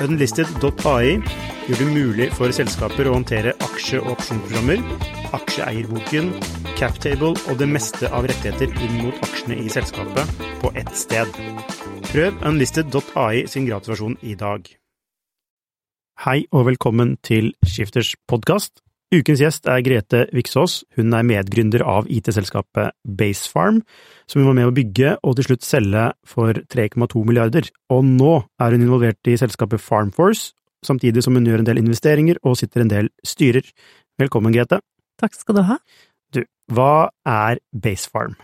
Unlisted.ai gjør det mulig for selskaper å håndtere aksje- og opsjonsprogrammer, aksjeeierboken, captable og det meste av rettigheter inn mot aksjene i selskapet på ett sted. Prøv unlisted.ai sin gratisversjon i dag. Hei og velkommen til Skifters podkast. Ukens gjest er Grete Viksås. Hun er medgründer av IT-selskapet Basefarm, som hun var med å bygge og til slutt selge for 3,2 milliarder. Og nå er hun involvert i selskapet Farmforce, samtidig som hun gjør en del investeringer og sitter en del styrer. Velkommen, Grete. Takk skal du ha. Du, hva er Basefarm?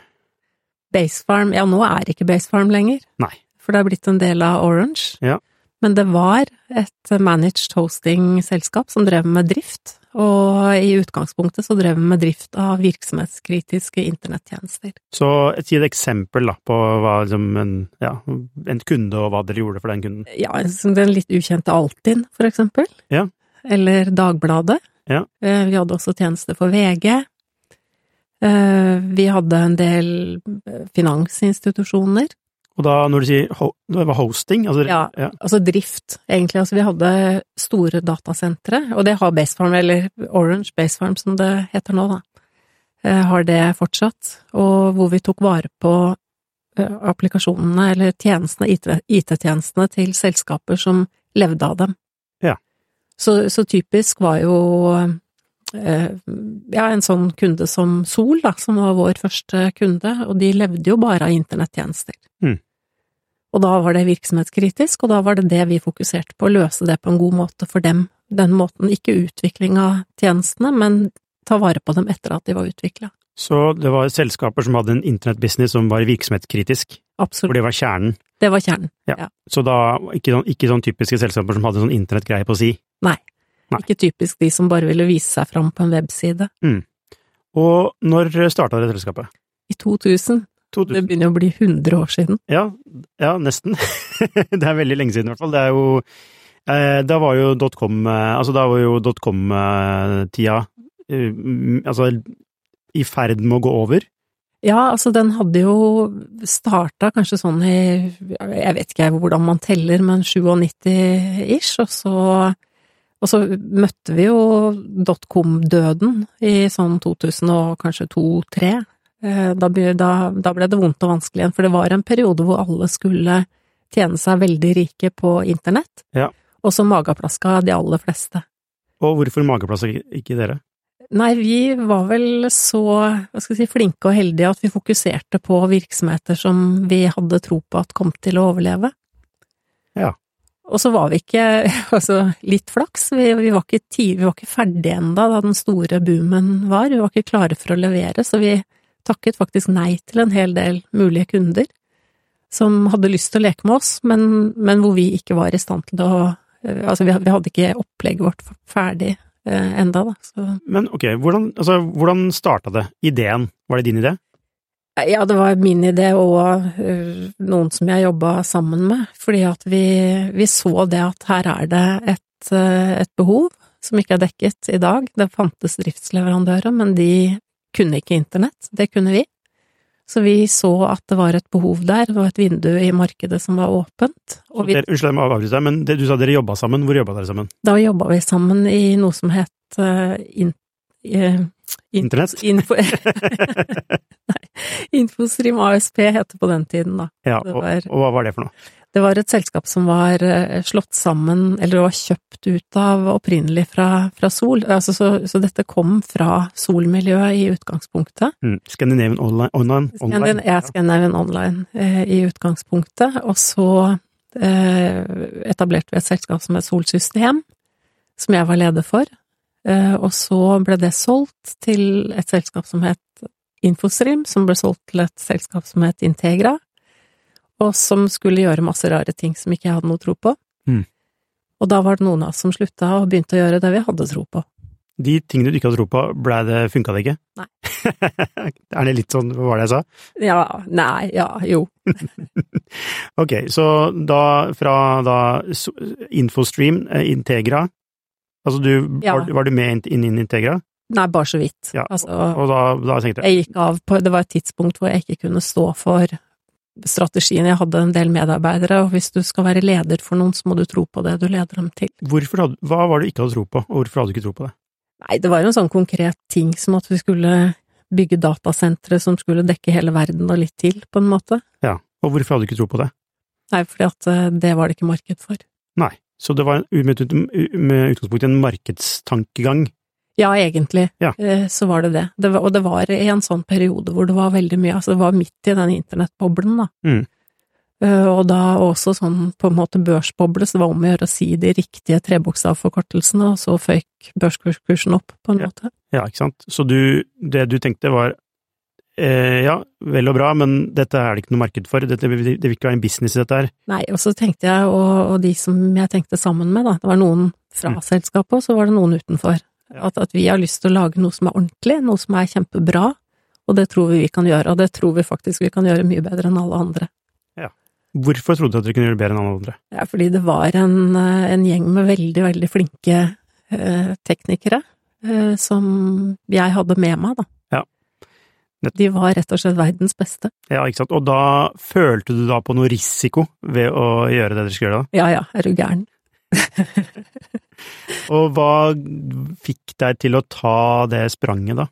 Basefarm Ja, nå er ikke Basefarm lenger. Nei. For det er blitt en del av Orange. Ja. Men det var et managed hosting-selskap som drev med drift, og i utgangspunktet så drev vi med drift av virksomhetskritiske internettjenester. Så si et eksempel da, på hva liksom en, ja, en kunde og hva dere gjorde for den kunden. Ja, den litt ukjente Altinn, for eksempel. Ja. Eller Dagbladet. Ja. Eh, vi hadde også tjenester for VG. Eh, vi hadde en del finansinstitusjoner. Og da, når du sier ho det var hosting altså, Ja, ja. altså drift, egentlig. Altså vi hadde store datasentre, og det har Basefarm, eller Orange Basefarm som det heter nå, da, eh, har det fortsatt, og hvor vi tok vare på eh, applikasjonene, eller tjenestene, IT-tjenestene til selskaper som levde av dem. Ja. Så, så typisk var jo eh, ja, en sånn kunde som Sol, da, som var vår første kunde, og de levde jo bare av internettjenester. Mm. Og da var det virksomhetskritisk, og da var det det vi fokuserte på, å løse det på en god måte for dem. Den måten, ikke utvikling av tjenestene, men ta vare på dem etter at de var utvikla. Så det var selskaper som hadde en internettbusiness som var virksomhetskritisk, Absolutt. for det var kjernen. Det var kjernen. Ja. Ja. Så da ikke sånn, ikke sånn typiske selskaper som hadde sånn internettgreie på si. Nei. Nei. Ikke typisk de som bare ville vise seg fram på en webside. Og når starta dere selskapet? I 2000. 2000? Det begynner å bli 100 år siden. Ja, ja nesten. det er veldig lenge siden i hvert fall. Det er jo eh, Da var jo dotcom eh, Altså, da var jo dotcom-tida eh, mm, altså i ferd med å gå over. Ja, altså den hadde jo starta kanskje sånn i Jeg vet ikke hvordan man teller, men 97-ish, og så og så møtte vi jo dotcom-døden i sånn 2000 og kanskje 2003. Eh, Da, ble- det vondt og vanskelig igjen, for det var en periode hvor alle skulle tjene seg veldig rike på internett, Ja. og så mageplaska de aller fleste. Og hvorfor mageplaska ikke dere? Nei, vi var vel så, hva skal jeg si, flinke og heldige at vi fokuserte på virksomheter som vi hadde tro på at kom til å overleve. Ja. Og så var vi ikke, altså litt flaks, vi, vi, var, ikke ti, vi var ikke ferdige enda da den store boomen var, vi var ikke klare for å levere, så vi takket faktisk nei til en hel del mulige kunder som hadde lyst til å leke med oss, men, men hvor vi ikke var i stand til å, eh, altså vi, hadde ikke opplegget vårt ferdig eh, enda da, så Men ok, hvordan, altså, hvordan starta det? Ideen, var det din idé? Ja, det var min idé og øh, noen som jeg jobba sammen med, fordi at vi, vi så det at her er det et, et behov som ikke er dekket i dag. Det fantes driftsleverandører, men de kunne ikke internett. Det kunne vi. Så vi så at det var et behov der, det var et vindu i markedet som var åpent. Og vi, unnskyld, jeg må avbryte deg, men det, du sa dere jobba sammen. Hvor jobba dere sammen? da jobba vi sammen i noe som het uh, in, uh, in, Internett? Info, nei, Infostream ASP het det på den tiden, da. Ja, og, var- og hva var det for noe? Det var et selskap som var eh, slått sammen, eller det var kjøpt ut av opprinnelig fra, fra Sol, altså så, så dette kom fra Sol-miljøet i utgangspunktet. Mm. Scandinavian Online? online, online. Scandin ja, Scandinavian Online eh, i utgangspunktet, og så eh, etablerte vi et selskap som het Solsystem, som jeg var leder for, eh, og så ble det solgt til et selskap som het Infostream, som ble solgt til et selskap som het Integra, og som skulle gjøre masse rare ting som ikke jeg hadde noe tro på. Mm. Og da var det noen av oss som slutta og begynte å gjøre det vi hadde tro på. De tingene du ikke hadde tro på, ble det, funka det ikke? Nei. er det litt sånn, hva var det jeg sa? Ja, nei, ja, jo. ok, så da fra da Infostream, eh, Integra, altså du, Ja. var, var du med inn i Integra? Nei, bare så vidt. Ja, Altså, Og da, da tenkte jeg jeg gikk av på Det var et tidspunkt hvor jeg ikke kunne stå for strategien. Jeg hadde en del medarbeidere, og hvis du skal være leder for noen, så må du tro på det du leder dem til. hvorfor hadde, Hva var det du ikke hadde tro på, og hvorfor hadde du ikke tro på det? Nei, det var jo en sånn konkret ting som at vi skulle bygge datasentre som skulle dekke hele verden og litt til, på en måte. Ja, og hvorfor hadde du ikke tro på det? Nei, fordi at eh, det var det ikke marked for. Nei, så det var med, med utgangspunkt i en markedstankegang. Ja, egentlig, Ja. eh, så var det det. det var, og det var i en sånn periode hvor det var veldig mye, altså det var midt i den internettboblen, da. Mm. Eh, Og da også sånn på en måte børsboble, så det var om å gjøre å si de riktige trebokstavforkortelsene, og så føyk børskursen opp, på en Ja. måte. Ja, ikke sant. Så du, det du tenkte var eh, ja, vel og bra, men dette er det ikke noe marked for, dette, det vil ikke være en business i dette her. Nei, og så tenkte jeg, og, og de som jeg tenkte sammen med, da, det var noen fra Mm. selskapet, og så var det noen utenfor. Ja. At, at vi har lyst til å lage noe som er ordentlig, noe som er kjempebra, og det tror vi vi kan gjøre, og det tror vi faktisk vi kan gjøre mye bedre enn alle andre. Hvorfor trodde du at dere kunne gjøre det bedre enn alle andre? Ja, fordi det var en, eh, en gjeng med veldig, veldig flinke eh, teknikere eh, som jeg hadde med meg, da. Ja. Nett- De var rett og slett verdens beste. Ja, ikke sant. Og da følte du da på noe risiko ved å gjøre det dere skulle gjøre da? Ja ja, er du gæren. Og hva fikk deg til å ta det spranget da?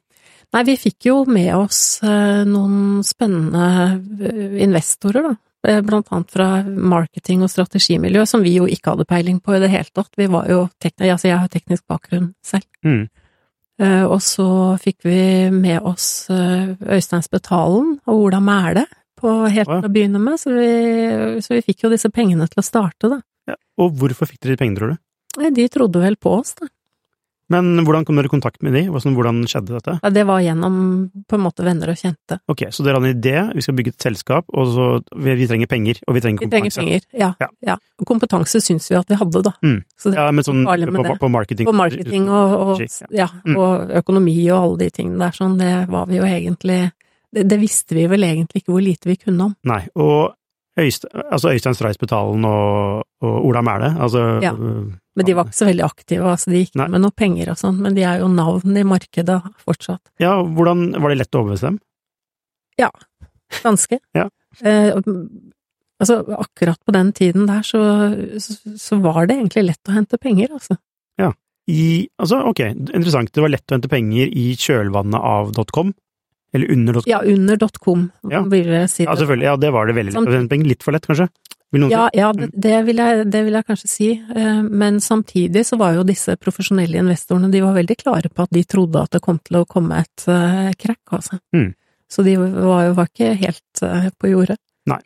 Nei, vi fikk jo med oss eh, noen spennende eh, investorer, da. Eh, Blant annet fra marketing- og strategimiljø, som vi jo ikke hadde peiling på i det hele tatt. Vi var jo teknisk, altså jeg har teknisk bakgrunn selv. Mm. Og så fikk vi med oss Øystein Spetalen og Ola Mæle på helt til å begynne med, så vi, så vi fikk jo disse pengene til å starte, da. Ja. Og hvorfor fikk dere de pengene, tror du? Nei, De trodde vel på oss, da. Men hvordan kom dere i kontakt med de? Hvordan, skjedde dette? Ja, det var gjennom på en måte venner og kjente. Ok, så dere hadde en idé, vi skal bygge et selskap, og så vi, vi trenger penger, og vi trenger kompetanse. Vi trenger penger, ja. Ja. ja. Og kompetanse syns vi at vi hadde, da. Mm. Ja, men sånn på, på marketing. på marketing og, og, Ja. ja, Mm. og økonomi og alle de tingene der, sånn, det var vi jo egentlig det, det visste vi vel egentlig ikke hvor lite vi kunne om. Nei, og Øystein, altså Øystein Streisbetalen og, og Ola Mæle, altså Ja. Men de var ikke så veldig aktive, altså de gikk Nei. med noe penger og sånn, men de er jo navn i markedet fortsatt. Ja, hvordan var det lett å overbevise dem? Ganske. Ja. Eh, altså, akkurat på den tiden der så, så, så var det egentlig lett å hente penger, altså. I, altså, ok, interessant, det var lett å hente penger i kjølvannet av .com, eller under .com. Ja, under .com, Ja. si. Ja, selvfølgelig, ja, det var det veldig lett Samtidig- penger, litt for lett, kanskje? Ja, ja det, det, vil jeg, det vil jeg kanskje si, Eh, men samtidig så var jo disse profesjonelle investorene, de var veldig klare på at de trodde at det kom til å komme et eh, krakk, altså. Mm. Så de var var ikke helt eh, på jordet. Nei.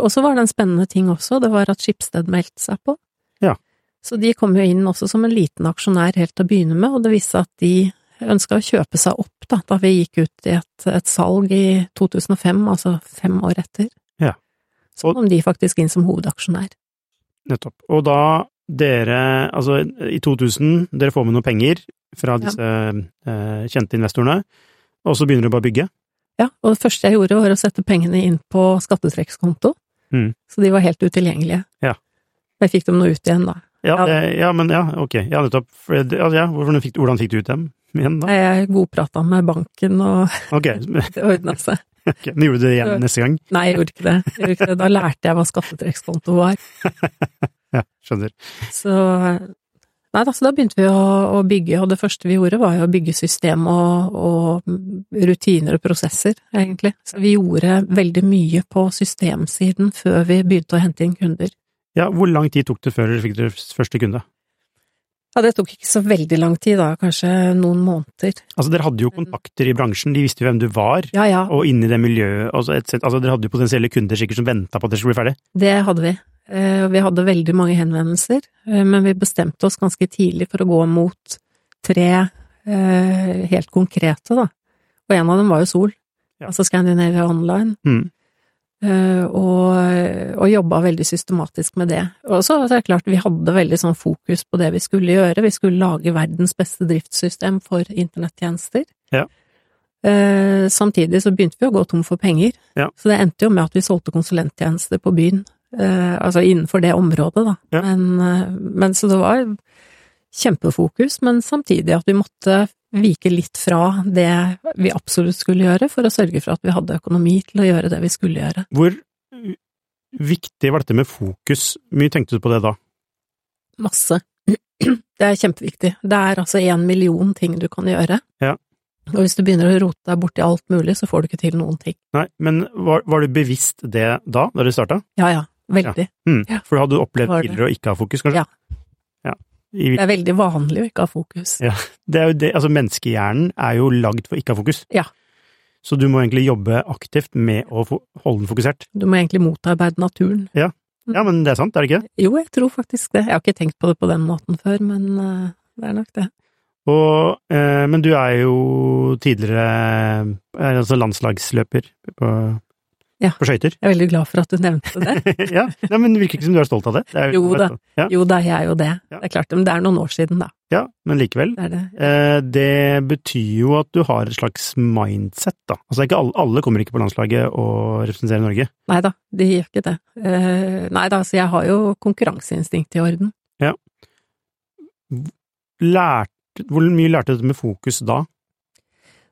Og så var det en spennende ting også, det var at Skipsted meldte seg på. Ja. Så de kom jo inn også som en liten aksjonær helt til å begynne med, og det viste at de ønska å kjøpe seg opp, da, da vi gikk ut i et, et salg i 2005, altså fem år etter. Ja. Så kom de faktisk inn som hovedaksjonær. Nettopp. Og da dere, altså i 2000, dere får med noe penger fra Ja. disse eh, kjente investorene, og så begynner dere bare å bygge? Ja, og det første jeg gjorde var å sette pengene inn på skattetrekkskonto, Mm. så de var helt utilgjengelige. Ja. Jeg fikk dem nå ut igjen, da. Ja, Ja. det, ja men ja, ok, ja, nettopp. Altså, ja, hvordan, fikk, hvordan fikk du ut dem igjen, da? Jeg godprata med banken, og okay. det ordna seg. Okay. men gjorde du det igjen neste gang? Nei, jeg gjorde ikke det. Jeg gjorde ikke det. Da lærte jeg hva skattetrekkskonto var. Ja, skjønner. Så Nei da, så da begynte vi å, å bygge, og det første vi gjorde var jo å bygge system og, og rutiner og prosesser, egentlig. Så vi gjorde veldig mye på systemsiden før vi begynte å hente inn kunder. Ja, hvor lang tid tok det før dere fikk deres første kunde? Ja, det tok ikke så veldig lang tid, da, kanskje noen måneder. Altså, dere hadde jo kontakter i bransjen, de visste jo hvem du var, Ja ja, og inni det miljøet, altså, et, altså dere hadde jo potensielle kunder sikkert som venta på at dere skulle bli ferdig. det hadde vi. Eh, Vi hadde veldig mange henvendelser, eh, men vi bestemte oss ganske tidlig for å gå mot tre eh, helt konkrete, da. Og en av dem var jo Sol, Ja. altså Scandinavia Online. Mm. Eh, og, og jobba veldig systematisk med det. Og så er det klart, vi hadde veldig sånn fokus på det vi skulle gjøre. Vi skulle lage verdens beste driftssystem for internettjenester. Ja. Eh, samtidig så begynte vi å gå tom for penger, Ja. så det endte jo med at vi solgte konsulenttjenester på byen. Eh, altså innenfor det området, da. Ja. Men, eh, men så det var kjempefokus, men samtidig at vi måtte vike litt fra det vi absolutt skulle gjøre, for å sørge for at vi hadde økonomi til å gjøre det vi skulle gjøre. Hvor viktig var dette med fokus? Mye tenkte du på det da? Masse. Det er kjempeviktig. Det er altså en million ting du kan gjøre. Ja. Og hvis du begynner å rote deg borti alt mulig, så får du ikke til noen ting. Nei, men var, var du bevisst det da, da du starta? Ja, ja. Veldig. Mm. Ja. For hadde du opplevd tidligere å ikke ha fokus, kanskje? Ja. Ja. I, Det er veldig vanlig å ikke ha fokus. Ja. det er jo det, altså menneskehjernen er jo lagd for ikke å ha fokus. Ja. Så du må egentlig jobbe aktivt med å holde den fokusert. Du må egentlig motarbeide naturen. Ja, men det er sant, er det ikke det? Jo, jeg tror faktisk det. Jeg har ikke tenkt på det på den måten før, men eh, det er nok det. Og, eh, men du er jo tidligere eh, altså landslagsløper på, Ja. på skøyter. Jeg er veldig glad for at du nevnte det. ja, Nei, men det virker ikke som du er stolt av det. det er, Jo da. Ja, Jo da, jeg er jo det. Ja. Det er klart, men det er noen år siden, da. ja, men likevel. Det er det. Eh, det betyr jo at du har et slags mindset, da. Altså ikke alle, alle kommer ikke på landslaget og representerer Norge. Nei da, de gjør ikke det. Eh, nei da, så jeg har jo konkurranseinstinkt i orden. Lært, hvor mye lærte du med fokus da?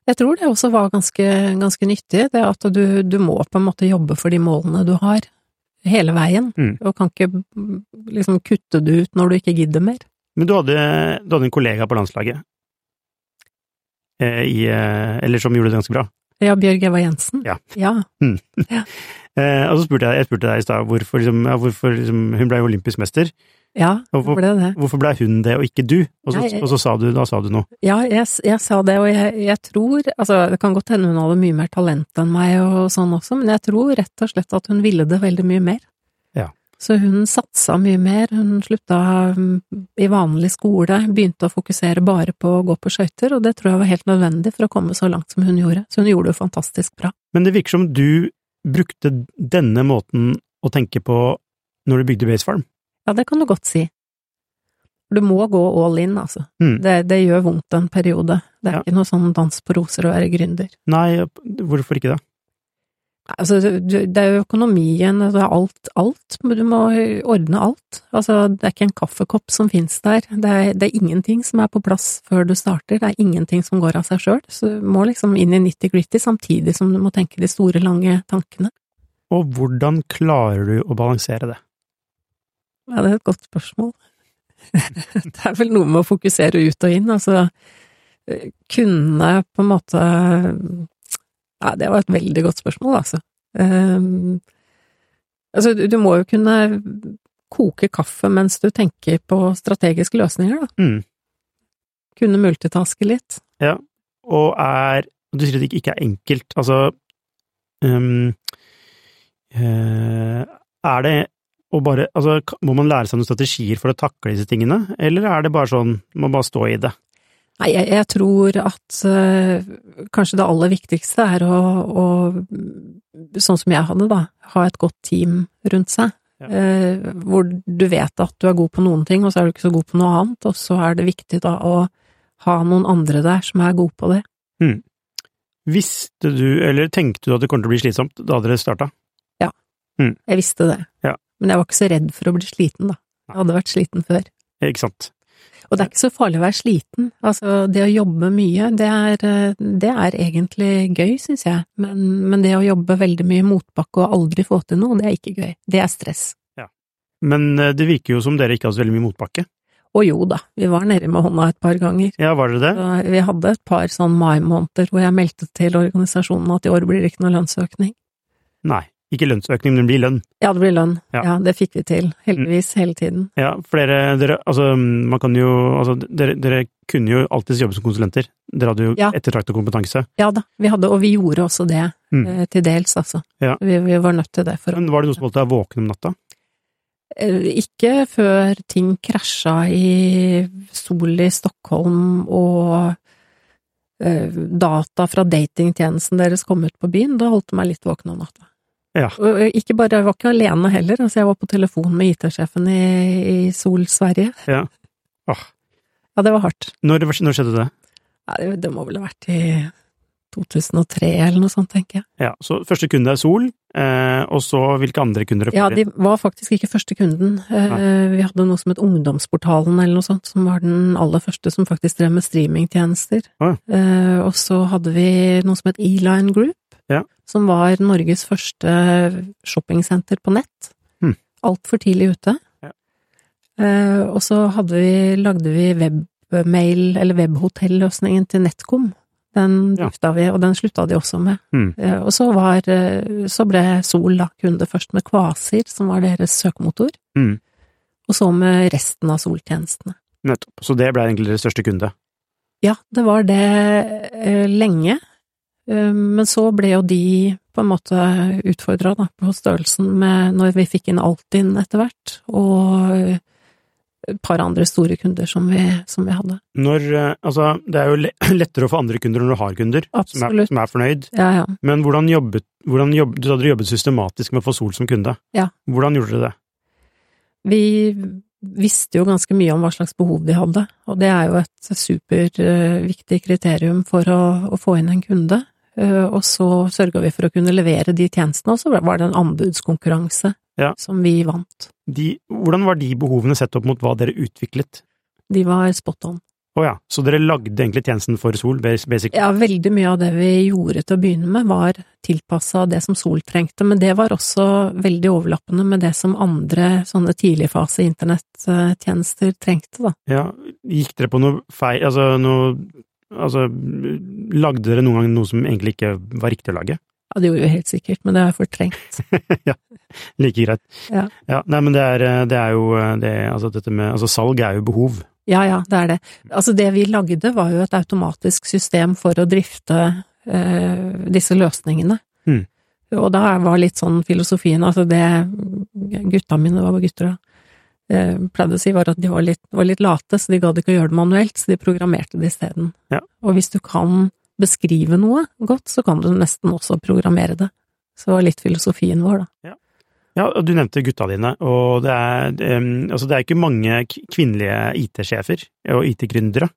Jeg tror det også var ganske, ganske nyttig, det at du, du må på en måte jobbe for de målene du har, hele veien, Mm. og kan ikke mm, liksom kutte det ut når du ikke gidder mer. Men du hadde, du hadde en kollega på landslaget, eh, i, eh, eller som gjorde det ganske bra. Ja, Bjørg Eva Jensen. Ja. ja. Eh, og så spurte jeg, jeg spurte deg i stad hvorfor, liksom, ja, hvorfor liksom, hun ble olympisk mester. Ja, Hvorfor, ble det. hvorfor ble hun det og ikke du? Og så, jeg- og så sa du, da sa du noe. Ja, jeg, jeg sa det, og jeg, jeg tror Altså, det kan godt hende hun hadde mye mer talent enn meg og sånn også, men jeg tror rett og slett at hun ville det veldig mye mer. Ja. Så hun satsa mye mer, hun slutta mm, i vanlig skole, begynte å fokusere bare på å gå på skøyter, og det tror jeg var helt nødvendig for å komme så langt som hun gjorde. Så hun gjorde det fantastisk bra. Men det virker som du brukte denne måten å tenke på når du bygde Base Farm. Ja, det kan du godt si. Du må gå all in, altså. Mm. Det, det gjør vondt en periode. Det er Ja. ikke noe sånn dans på roser å være gründer. Nei, hvorfor ikke det? Altså, det er jo økonomien, det er alt, alt. Du må ordne alt. Altså, det er ikke en kaffekopp som finnes der. Det er, det er ingenting som er på plass før du starter. Det er ingenting som går av seg sjøl. Så du må liksom inn i nitty-gritty samtidig som du må tenke de store, lange tankene. Og hvordan klarer du å balansere det? Ja, det er et godt spørsmål. det er vel noe med å fokusere ut og inn, altså eh, kunne på en måte Ja, det var et veldig godt spørsmål, altså. Um, altså, du, må jo kunne koke kaffe mens du tenker på strategiske løsninger, da. Mm. Kunne multitaske litt. Ja, Og er Du sier at det ikke er enkelt. Altså um, Er det å bare Altså, må man lære seg noen strategier for å takle disse tingene, eller er det bare sånn man bare stå i det? Nei, jeg, jeg tror at eh, kanskje det aller viktigste er å, å, sånn som jeg hadde da, ha et godt team rundt seg. Ja. Eh, hvor du vet at du er god på noen ting, og så er du ikke så god på noe annet, og så er det viktig da å ha noen andre der som er gode på det. Visste du, eller tenkte du at det kom til å bli slitsomt da dere starta? Jeg visste det. Ja. Men jeg var ikke så redd for å bli sliten, da. Jeg hadde vært sliten før. Ikke sant? Og det er ikke så farlig å være sliten. Altså, det å jobbe mye, det er, eh, det er egentlig gøy, syns jeg. Men, men det å jobbe veldig mye motbakke og aldri få til noe, det er ikke gøy. Det er stress. Ja. Men eh, det virker jo som dere ikke har så veldig mye motbakke. Å jo da, vi var nede med hånda et par ganger. Ja, var dere det? Så vi hadde et par sånn mai-måneder hvor jeg meldte til organisasjonen at i år blir det ikke noe lønnsøkning. Nei. Ikke lønnsøkning, men det blir lønn. Ja, det blir lønn. Ja. Ja, det fikk vi til. Heldigvis, hele tiden. Ja, flere dere, altså, man kan jo, altså, dere, dere kunne jo alltids jobbe som konsulenter. Dere hadde jo Ja. ettertraktet kompetanse. Ja da, vi hadde, og vi gjorde også det, Mm. eh, til dels, altså. Ja. Vi, vi var nødt til det for å Men var det noe som holdt deg våken om natta? Eh, Ikke før ting krasja i Sol i Stockholm og eh, data fra datingtjenesten deres kom ut på byen. Da holdt det meg litt våken om natta. Ja. Ikke bare, jeg var ikke alene heller, altså jeg var på telefon med IT-sjefen i, i Sol Sverige. Ja. Åh. Ja, det var hardt. Når, når skjedde det? Ja, det, det må vel ha vært i 2003 eller noe sånt, tenker jeg. Ja, Så første kunde er Sol, eh, og så hvilke andre kunder? Ja, de var faktisk ikke første kunden. Eh, vi hadde noe som het Ungdomsportalen eller noe sånt, som var den aller første som faktisk drev med streamingtjenester. Ah. Eh, og så hadde vi noe som het E-Line Group. Som var Norges første shoppingsenter på nett. Mm. Altfor tidlig ute. Ja. Eh, og så hadde vi, lagde vi webmail, eller webhotelløsningen til Netcom. Den Ja. vi, og den slutta de også med. Mm. Eh, Og så var, eh, så ble Sol da kunde først med Kvasir, som var deres søkemotor, Mm. og så med resten av Sol-tjenestene. Nettopp. Så det ble egentlig deres største kunde? Ja, det var det eh, lenge, men så ble jo de på en måte utfordra på størrelsen med når vi fikk inn Altinn etter hvert, og eh, et par andre store kunder som vi, som vi hadde. Når, eh, altså, det er jo lettere å få andre kunder når du har kunder som er, som er fornøyd, Ja, ja. men hvordan jobbet, hvordan jobbet, du hadde jobbet systematisk med å få Sol som kunde. Ja. Hvordan gjorde dere det? Vi visste jo ganske mye om hva slags behov de hadde, og det er jo et superviktig kriterium for å, å få inn en kunde. Eh, Og så sørga vi for å kunne levere de tjenestene, og så var det en anbudskonkurranse Ja. som vi vant. De, hvordan var de behovene sett opp mot hva dere utviklet? De var spot on. Å ja, så dere lagde egentlig tjenesten for Sol, basic? basically? Ja, veldig mye av det vi gjorde til å begynne med, var tilpassa det som Sol trengte, men det var også veldig overlappende med det som andre sånne tidligfase internettjenester trengte, da. Ja, gikk dere på noe feil, altså noe Altså, lagde dere noen gang noe som egentlig ikke var riktig å lage? Ja, det gjorde vi helt sikkert, men det har jeg fortrengt. ja, like greit. Ja. nei, men det er, det er jo det, altså dette med Altså, salg er jo behov. Ja, ja, det er det. Altså, det vi lagde var jo et automatisk system for å drifte eh, disse løsningene. Mm. Og da var litt sånn filosofien, altså det Gutta mine, var var gutter da? Eh, pleide å si var at de var litt, var litt late, så de gadd ikke å gjøre det manuelt, så de programmerte det isteden. Ja. Og hvis du kan beskrive noe godt, så kan du nesten også programmere det. Så det var litt filosofien vår, da. Ja, og du nevnte gutta dine, og det er, um, altså det er ikke mange kvinnelige IT-sjefer og IT-gründere.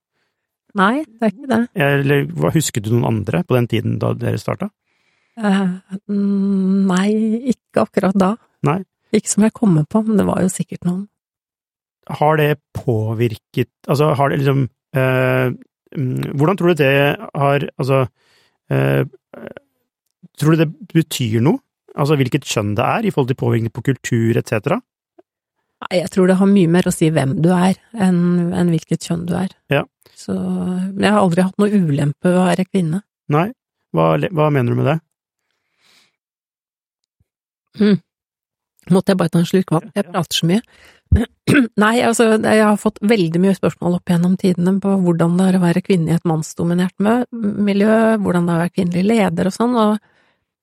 Nei, det er ikke det. Eller husket du noen andre på den tiden da dere starta? Eh, mm, nei, ikke akkurat da. Nei. Ikke som jeg kommer på, men det var jo sikkert noen. Har det påvirket Altså, har det liksom eh, mm, Hvordan tror du det har Altså eh, Tror du det betyr noe? Altså hvilket kjønn det er, i forhold til påvirkning på kultur etc.? Jeg tror det har mye mer å si hvem du er, enn enn hvilket kjønn du er. Ja. Så Men jeg har aldri hatt noe ulempe ved å være kvinne. Nei? Hva, hva mener du med det? Måtte jeg bare ta en slurk vann? Jeg prater så mye. Nei, altså, jeg har fått veldig mye spørsmål opp gjennom tidene på hvordan det er å være kvinne i et mannsdominert miljø, hvordan det er å være kvinnelig leder og sånn, og,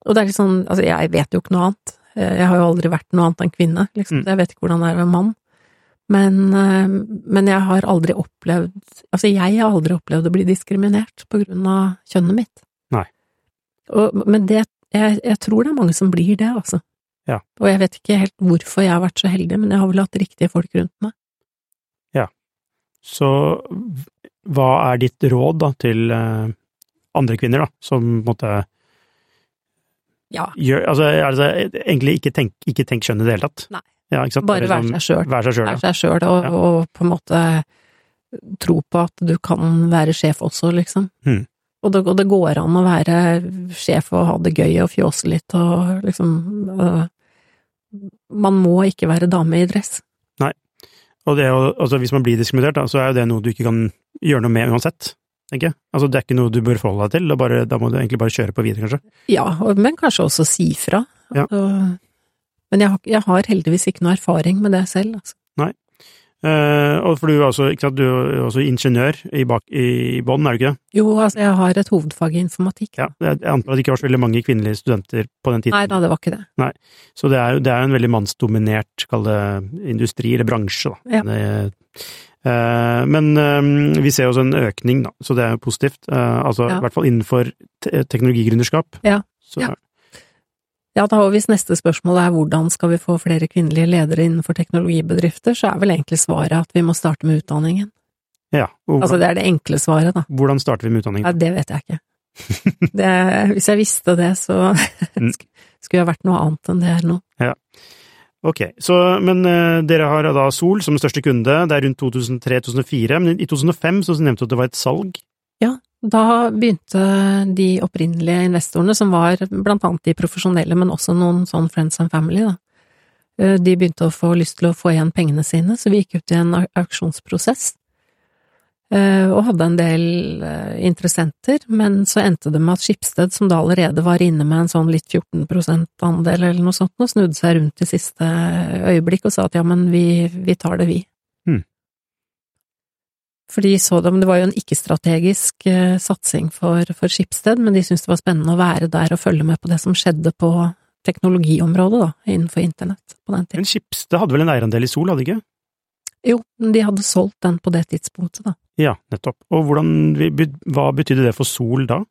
og det er litt sånn, altså, jeg vet jo ikke noe annet. Jeg har jo aldri vært noe annet enn kvinne, liksom, Mm. jeg vet ikke hvordan det er å være mann. Men, eh, men jeg har aldri opplevd, altså jeg har aldri opplevd å bli diskriminert på grunn av kjønnet mitt. Nei. Og, men det, jeg, jeg tror det er mange som blir det, altså. Ja. Og jeg vet ikke helt hvorfor jeg har vært så heldig, men jeg har vel hatt riktige folk rundt meg. Ja. Så hva er ditt råd da til eh, andre kvinner, da, som måte Ja. gjør Altså, altså egentlig ikke tenk, ikke tenk kjønn i det hele tatt. Nei. Ja? Bare være liksom seg sjøl. Være seg sjøl, ja. seg og, Ja. og på en måte tro på at du kan være sjef også, liksom. Hmm. Og, det, og det går an å være sjef og ha det gøy og fjåse litt og liksom øh, Man må ikke være dame i dress. Nei. Og det, å- altså, hvis man blir diskriminert, da, så er jo det noe du ikke kan gjøre noe med uansett, tenker jeg. Altså, det er ikke noe du bør forholde deg til, og bare, da må du egentlig bare kjøre på videre, kanskje. Ja, men kanskje også si fra. Ja. Altså, men jeg har, jeg har heldigvis ikke noe erfaring med det selv, altså. Eh, og for du er også, sant, du er også ingeniør i, bak, i bånn, er du ikke det? Jo, altså, jeg har et hovedfag i informatikk. Ja, jeg antar at det ikke var så veldig mange kvinnelige studenter på den tiden. Nei da, det var ikke det. Så det er jo det en veldig mannsdominert, kall det, industri, eller bransje, da. Ja. Det, uh, men eh, vi ser jo også en økning, da, så det er jo positivt. Eh, altså Ja. i hvert fall innenfor te teknologigründerskap. Ja. Så, Ja. Ja, da, og hvis neste spørsmål er hvordan skal vi få flere kvinnelige ledere innenfor teknologibedrifter, så er vel egentlig svaret at vi må starte med utdanningen. Ja. Og Altså, det er det enkle svaret, da. hvordan starter vi med utdanningen? Ja, det vet jeg ikke. Det, hvis jeg visste det, så Mm. skulle jeg vært noe annet enn det er nå. Ok, så, men uh, dere har da Sol som største kunde, det er rundt 2003-2004, men i 2005 så nevnte du at det var et salg. Da begynte de opprinnelige investorene, som var blant annet de profesjonelle, men også noen sånn friends and family, da. Eh, De begynte å få lyst til å få igjen pengene sine, så vi gikk ut i en auksjonsprosess. eh, Og hadde en del eh, interessenter, men så endte det med at Skipsted, som da allerede var inne med en sånn litt 14% andel eller noe sånt, og snudde seg rundt i siste øyeblikk og sa at ja, men vi, vi tar det, vi. For de så det, men det var jo en ikke-strategisk eh, satsing for, for Skipsted, men de syntes det var spennende å være der og følge med på det som skjedde på teknologiområdet, da, innenfor internett på den tiden. Men Skipsted hadde vel en eierandel i Sol, hadde de ikke? Jo, de hadde solgt den på det tidspunktet, da. Ja, nettopp. Og hvordan, hva betydde det for Sol da?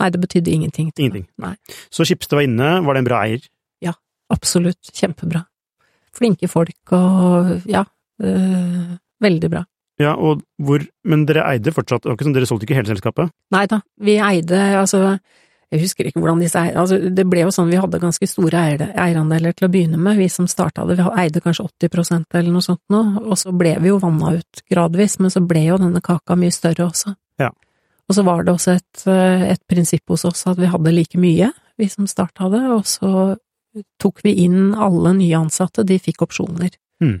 Nei, det betydde ingenting. til. Ingenting. Nei, Så Skipsted var inne, var det en bra eier? Ja, absolutt. Kjempebra. Flinke folk og ja, øh, veldig bra. Ja, og hvor, men dere eide fortsatt, det var ikke sånn dere solgte ikke hele selskapet? Nei da, vi eide altså jeg husker ikke hvordan disse eierne Altså, det ble jo sånn vi hadde ganske store eierandeler til å begynne med, vi som starta det. Vi eide kanskje 80% eller noe sånt nå, og så ble vi jo vanna ut gradvis, men så ble jo denne kaka mye større også. Ja. Og så var det også et, eh, et prinsipp hos oss at vi hadde like mye, vi som starta det, og så tok vi inn alle nye ansatte, de fikk opsjoner. Hmm.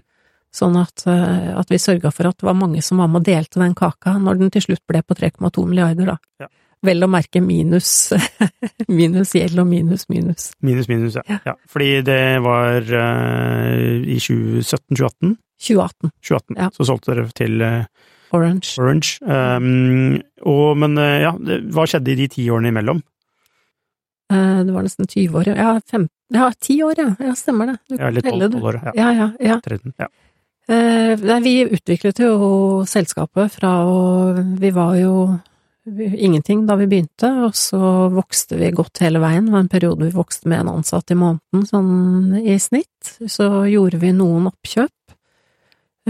Sånn at, eh, at vi sørga for at det var mange som var med og delte den kaka, når den til slutt ble på 3,2 milliarder, da. Ja. Vel å merke minus, minus gjeld og minus minus. Minus, minus, ja. Ja. ja. Fordi det var uh, i 2017-2018? 2018, 2018, Ja. så solgte dere til uh, Orange. Orange. Um, og, men uh, ja, hva skjedde i de ti årene imellom? Det var nesten 20 år, ja. Fem, ja, ti år, ja. Ja, stemmer det. Du Ja, litt eller telle tolv det. tolv år. Ja. Ja, ja, ja. 13, ja. Eh, Nei, vi utviklet jo selskapet fra å Vi var jo ingenting da vi begynte, og så vokste vi godt hele veien. Det var en periode vi vokste med en ansatt i måneden, sånn i snitt. Så gjorde vi noen oppkjøp.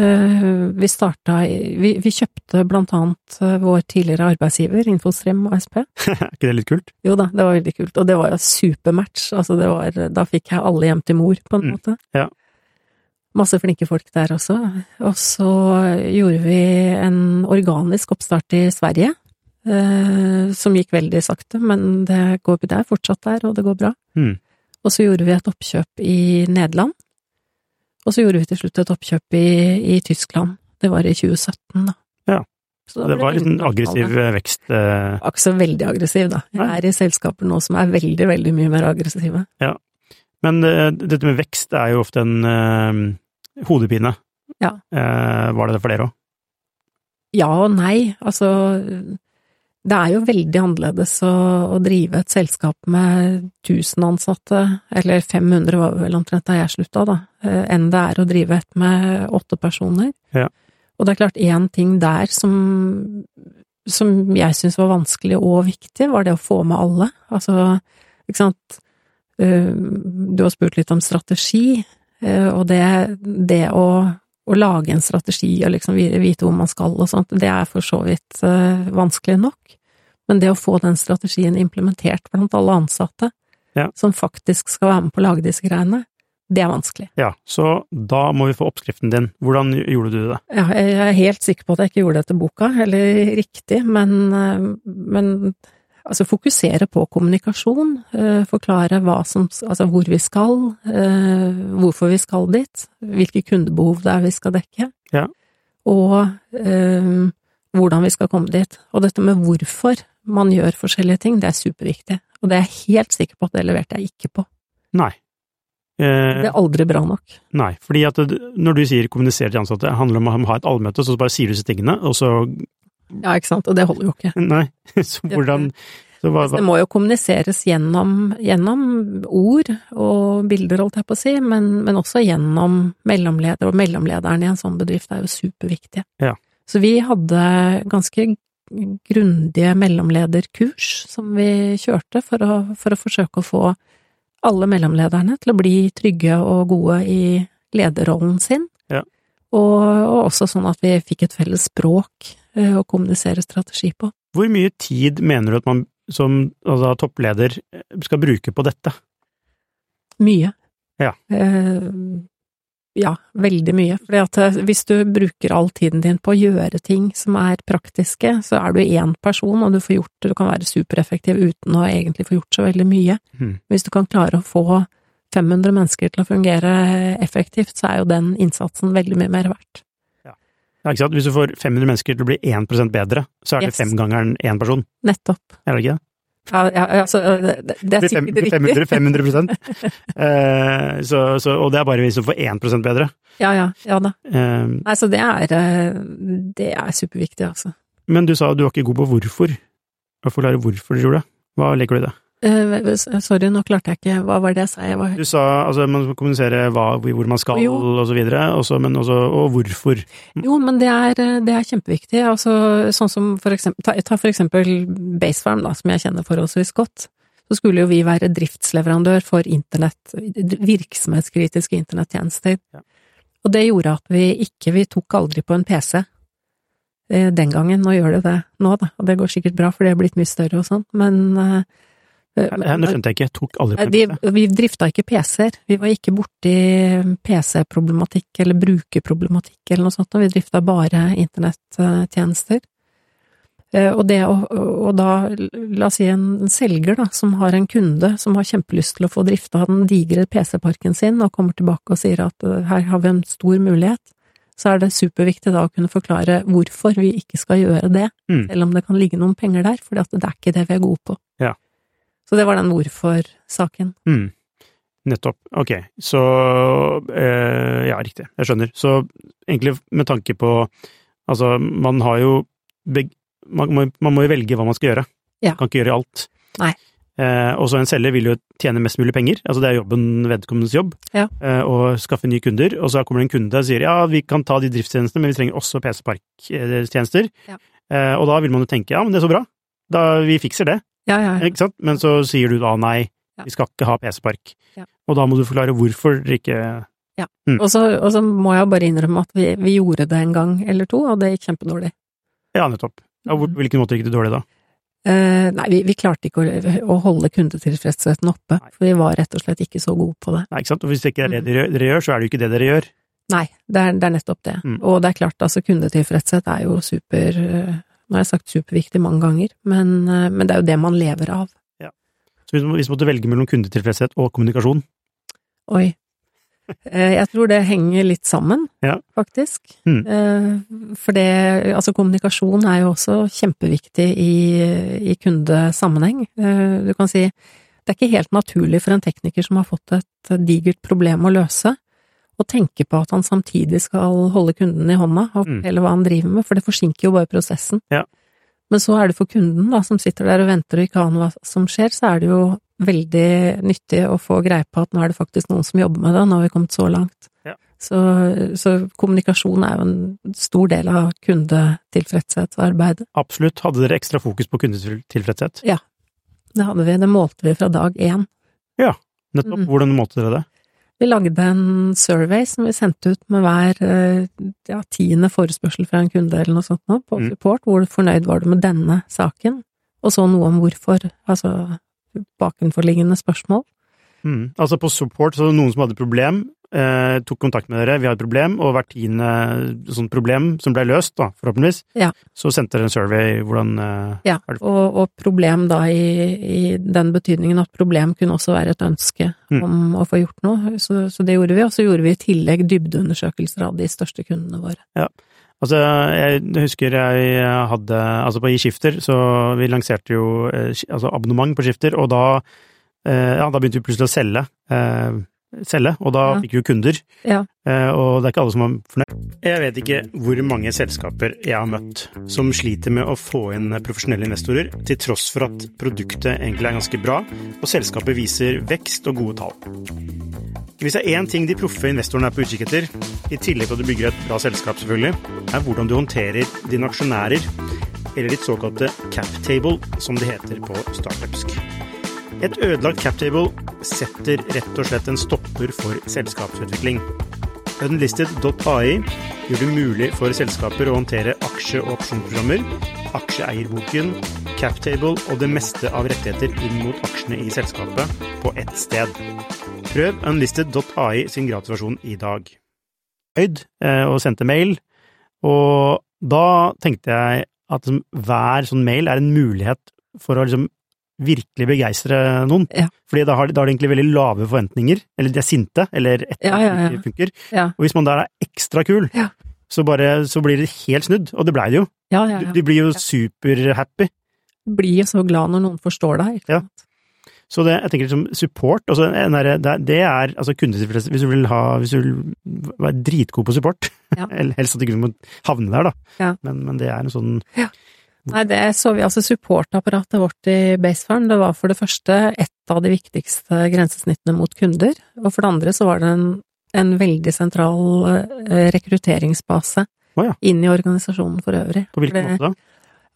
Eh, Vi starta Vi, vi kjøpte blant annet eh, vår tidligere arbeidsgiver, Infostream ASP. er ikke det litt kult? Jo da, det var veldig kult, og det var jo supermatch. Altså, det var Da fikk jeg alle hjem til mor, på en Mm, måte. ja. Masse flinke folk der også. Og så gjorde vi en organisk oppstart i Sverige, eh, som gikk veldig sakte, men det, går, det er fortsatt der, og det går bra. Mm. Og så gjorde vi et oppkjøp i Nederland, og så gjorde vi til slutt et oppkjøp i, i Tyskland. Det var i 2017, da. Ja. Så Det var litt en aggressiv eh, vekst. eh, ikke så veldig aggressiv, da. Jeg er i selskaper nå som er veldig, veldig mye mer aggressive. Men uh, dette med vekst er jo ofte en uh, hodepine. Ja. Uh, var det det for dere òg? Ja og nei, altså det er jo veldig annerledes å, å drive et selskap med 1000 ansatte, eller 500 var vel omtrent da jeg slutta, da, enn det er å drive et med åtte personer. Ja. Og det er klart én ting der som, som jeg syns var vanskelig og viktig, var det å få med alle. Altså, ikke sant, du har spurt litt om strategi, eh, og det, det å å lage en strategi og liksom vite hvor man skal og sånt, det er for så vidt eh, vanskelig nok. Men det å få den strategien implementert blant alle ansatte, Ja. som faktisk skal være med på å lage disse greiene, det er vanskelig. Ja, så da må vi få oppskriften din. Hvordan gjorde du det? Ja, jeg er helt sikker på at jeg ikke gjorde det til boka, eller riktig, men, eh, men altså fokusere på kommunikasjon, eh, forklare hva som, altså hvor vi skal, eh, hvorfor vi skal dit, hvilke kundebehov det er vi skal dekke, Ja. og um, hvordan vi skal komme dit. Og dette med hvorfor man gjør forskjellige ting, det er superviktig, og det er jeg helt sikker på at det leverte jeg ikke på. Nei. Eh, Det er aldri bra nok. nei, fordi at når du sier kommunisere til ansatte, handler det om å ha et allmøte, så bare sier du disse tingene, og så Ja, ikke sant, og det holder jo ikke. Nei, så hvordan så hva, hva? Det må jo kommuniseres gjennom, gjennom ord og bilder, holdt jeg på å si, men, men også gjennom mellomleder, og mellomlederen i en sånn bedrift er jo superviktige. Ja. Så vi hadde ganske grundige mellomlederkurs som vi kjørte for å, for å forsøke å få alle mellomlederne til å bli trygge og gode i lederrollen sin. Ja. Og, og også sånn at vi fikk et felles språk å kommunisere strategi på. Hvor mye tid mener du at man som altså, toppleder skal bruke på dette? Mye. Ja. Eh, ja, veldig mye. At eh, hvis du bruker all tiden din på å gjøre ting som er praktiske, så er du én person, og du får gjort det, du kan være supereffektiv uten å egentlig få gjort så veldig mye. Hmm. Hvis du kan klare å få 500 mennesker til å fungere effektivt, så er jo den innsatsen veldig mye mer verdt. Ja, ikke sant? Hvis du får 500 mennesker til å bli 1% bedre, så er det Yes. femgangeren én person, Nettopp. er det ikke det? Ja, ja, altså, det, det er sikkert riktig. 500, 500 eh, så, så, Og det er bare hvis du får 1% bedre. Ja, ja, ja da. Eh, Nei, så det er, eh, det er superviktig, altså. men du sa du var ikke god på hvorfor. Forklare hvorfor du gjorde det. Hva legger du i det? Eh, sorry, nå klarte jeg ikke Hva var det jeg sa? Jeg var Du sa altså man skal kommunisere hva, hvor man skal Jo. og så videre, også, men også og hvorfor. Jo, men det er, det er kjempeviktig. Altså, sånn som for eksempel, ta, ta for eksempel Basefarm, da, som jeg kjenner forholdsvis godt. Så skulle jo vi være driftsleverandør for internett, virksomhetskritiske internettjenester. Ja. Og det gjorde at vi ikke, vi tok aldri på en PC eh, den gangen. Nå gjør det det nå, da, og det går sikkert bra, for det er blitt mye større og sånn, men eh, Nå skjønte jeg ikke, jeg tok aldri på vi, PC. vi drifta ikke PC-er. Vi var ikke borti PC-problematikk eller brukerproblematikk eller noe sånt, og vi drifta bare internettjenester. Eh, Og det å, og da, la oss si en selger da, som har en kunde som har kjempelyst til å få drifta den digre PC-parken sin, og kommer tilbake og sier at eh, her har vi en stor mulighet, så er det superviktig da å kunne forklare hvorfor vi ikke skal gjøre det, Mm. selv om det kan ligge noen penger der, for det er ikke det vi er gode på. Ja. Så det var den hvorfor-saken. Mm. Nettopp. Ok, så eh, Ja, riktig. Jeg skjønner. Så egentlig med tanke på Altså, man har jo beg, man, man må jo velge hva man skal gjøre. Ja. Man kan ikke gjøre alt. Nei. Eh, og så en selger vil jo tjene mest mulig penger, altså det er jobben vedkommendes jobb, Ja. eh, å skaffe nye kunder, og så kommer det en kunde og sier ja, vi kan ta de driftstjenestene, men vi trenger også PC-parktjenester. Ja. Eh, og da vil man jo tenke ja, men det er så bra, da vi fikser det. Ja, ja, ja. Ikke sant? Men så sier du da nei, Ja. vi skal ikke ha PC-park. Ja. Og da må du forklare hvorfor dere ikke Og så, og så må jeg bare innrømme at vi, vi gjorde det en gang eller to, og det gikk kjempedårlig. Ja, nettopp. Ja, hvor, hvilken måte gikk det dårlig da? Eh, nei, vi, vi klarte ikke å, å holde kundetilfredsheten oppe, Nei. for vi var rett og slett ikke så gode på det. Nei, ikke sant? Og hvis det ikke er det Mm. dere, dere gjør, så er det jo ikke det dere gjør. Nei, det er, det er nettopp det. Mm. Og det er klart, altså kundetilfredshet er jo super eh, Nå har jeg sagt superviktig mange ganger, men, eh, men det er jo det man lever av. Så hvis, man måtte velge mellom kundetilfredshet og kommunikasjon, Oi. Eh, Jeg tror det henger litt sammen, Ja. faktisk. Mm. Eh, For det, altså kommunikasjon er jo også kjempeviktig i, i kundesammenheng. Du kan si, det er ikke helt naturlig for en tekniker som har fått et digert problem å løse, å tenke på at han samtidig skal holde kunden i hånda og Mm. hva han driver med, for det forsinker jo bare prosessen. Ja. Men så er det for kunden, da, som sitter der og venter og ikke aner hva som skjer, så er det jo veldig nyttig å få greie på at nå er det faktisk noen som jobber med det, nå har vi kommet så langt. Ja. Så, så kommunikasjon er jo en stor del av kundetilfredshetsarbeidet. absolutt. Hadde dere ekstra fokus på kundetilfredshet? Det hadde vi, det målte vi fra dag én. Nettopp. Mm. Hvordan målte dere det? Vi lagde en survey som vi sendte ut med hver eh, ja, tiende forespørsel fra en kunde eller noe sånt nå, på Mm. support. Hvor fornøyd var du med denne saken? Og så noe om hvorfor, altså bakenforliggende spørsmål. Mm. Altså på support, så noen som hadde problem, eh, tok kontakt med dere, vi har et problem, og hvert tiende sånt problem som ble løst, da, forhåpentligvis, Ja. så sendte dere en survey hvordan eh, Ja, og, og problem da i, i den betydningen at problem kunne også være et ønske Mm. om å få gjort noe, så, så det gjorde vi. Og så gjorde vi i tillegg dybdeundersøkelser av de største kundene våre. Ja. Altså, jeg husker jeg hadde Altså, på i Skifter, så vi lanserte jo eh, altså abonnement på Skifter, og da Ja, da begynte vi plutselig å selge. Eh, selge, og da Ja. fikk vi jo kunder. Ja. Eh, og det er ikke alle som er fornøyd. Jeg vet ikke hvor mange selskaper jeg har møtt som sliter med å få inn profesjonelle investorer, til tross for at produktet egentlig er ganske bra, og selskapet viser vekst og gode tall. Hvis det er én ting de proffe investorene er på utkikk etter, i tillegg til at du bygger et bra selskap selvfølgelig, er hvordan du håndterer dine aksjonærer, eller ditt såkalte cap table, som det heter på startupsk. Et ødelagt captable setter rett og slett en stopper for selskapsutvikling. Unlisted.ai gjør det mulig for selskaper å håndtere aksje- og opsjonsprogrammer, aksjeeierboken, captable og det meste av rettigheter inn mot aksjene i selskapet på ett sted. Prøv Unlisted.ai sin gratisversjon i dag. Øyd eh, og sendte mail, og da tenkte jeg at hver sånn mail er en mulighet for å liksom virkelig begeistre noen. Ja. Fordi da har, de, da har de egentlig veldig lave forventninger, eller de er sinte, eller et eller Ja, ja, annet ikke funker. Ja. Og hvis man da er ekstra kul, Ja. så, bare, så blir det helt snudd, og det blei det jo. Ja, ja, De, ja. de blir jo superhappy. Blir jo så glad når noen forstår deg, ikke Ja. sant. Så det, jeg tenker liksom support, altså det, det er altså kundetilfredshet Hvis du hvis du vil være dritgod på support, Ja. helst at du ikke må havne der, da, Ja. men, men det er en sånn Nei, det så vi altså supportapparatet vårt i Basefarm. Det var for det første et av de viktigste grensesnittene mot kunder, og for det andre så var det en, en veldig sentral eh, rekrutteringsbase oh, ja. inn i organisasjonen for øvrig. På hvilken det- måte da?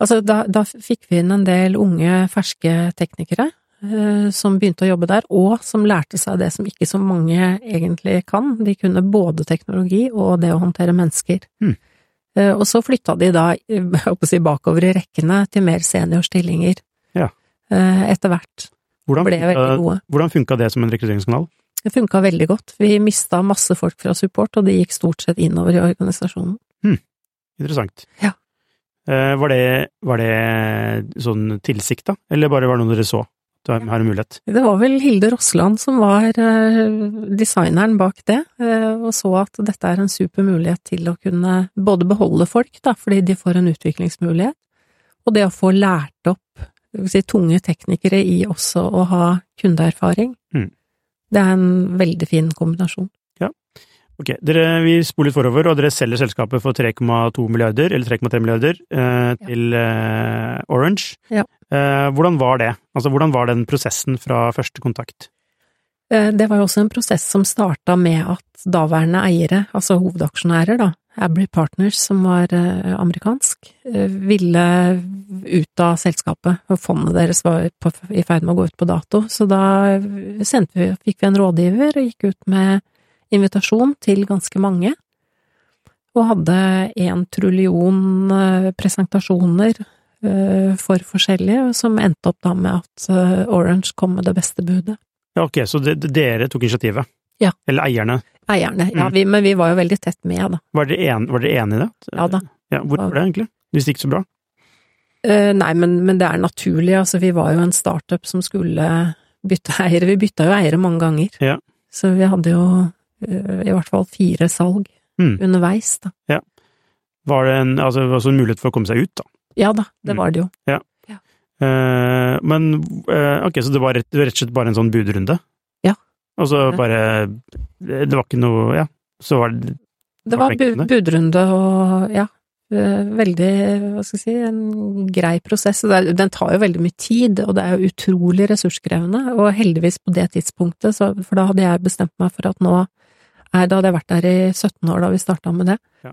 Altså, da, da fikk vi inn en del unge, ferske teknikere eh, som begynte å jobbe der, og som lærte seg det som ikke så mange egentlig kan. De kunne både teknologi og det å håndtere mennesker. Hmm. Eh, og så flytta de da, eh, si, bakover i rekkene til mer seniorstillinger. Ja. Eh, etter hvert. Hvordan Ble veldig gode. hvordan funka det som en rekrutteringskanal? Det funka veldig godt. Vi mista masse folk fra support, og det gikk stort sett innover i organisasjonen. Interessant. Ja. Var, det, var det sånn tilsikta, eller bare var det noe dere så? Du har har en mulighet? Det var vel Hilde Rossland som var eh, designeren bak det, eh, og så at dette er en super mulighet til å kunne både beholde folk, da, fordi de får en utviklingsmulighet, og det å få lært opp si, tunge teknikere i også å ha kundeerfaring. Mm. Det er en veldig fin kombinasjon. Ok, dere, vi spoler litt forover, og dere selger selskapet for 3,2 milliarder, eller 3,3 milliarder, eh, til eh, Orange. Ja. Eh, hvordan var det? Altså, hvordan var den prosessen fra første kontakt? Eh, Det var jo også en prosess som starta med at daværende eiere, altså hovedaksjonærer, da, Abry Partners, som var eh, amerikansk, eh, ville ut av selskapet, og fondet deres var på, i ferd med å gå ut på dato. Så da sendte vi, fikk vi en rådgiver og gikk ut med invitasjon til ganske mange, og hadde en trullion eh, presentasjoner eh, for forskjellige, som endte opp da med at eh, Orange kom med det beste budet. Ja, ok, så de, de- dere tok initiativet? Ja. Eller eierne? Eierne, ja, Mm. vi, men vi var jo veldig tett med, da. Var dere, en, enige i det? Ja da. Ja, hvor var det egentlig? Hvis det gikk så bra? Uh, nei, men, men det er naturlig, altså vi var jo en startup som skulle bytte eiere. Vi bytta jo eiere mange ganger. Ja. Så vi hadde jo i hvert fall fire salg Mm. underveis, da. Var det en, altså, det var en mulighet for å komme seg ut, da? Ja da, det Mm. var det jo. Eh, men uh, ok, så det var, rett, rett og slett bare en sånn budrunde? Ja. Og så Ja. bare Det var ikke noe Ja, så var det Det Var var det bu budrunde og ja, eh, veldig, hva skal jeg si, en grei prosess. Den tar jo veldig mye tid, og det er jo utrolig ressurskrevende. Og heldigvis på det tidspunktet, så, for da hadde jeg bestemt meg for at nå er, Da hadde jeg vært der i 17 år da vi starta med det. Ja.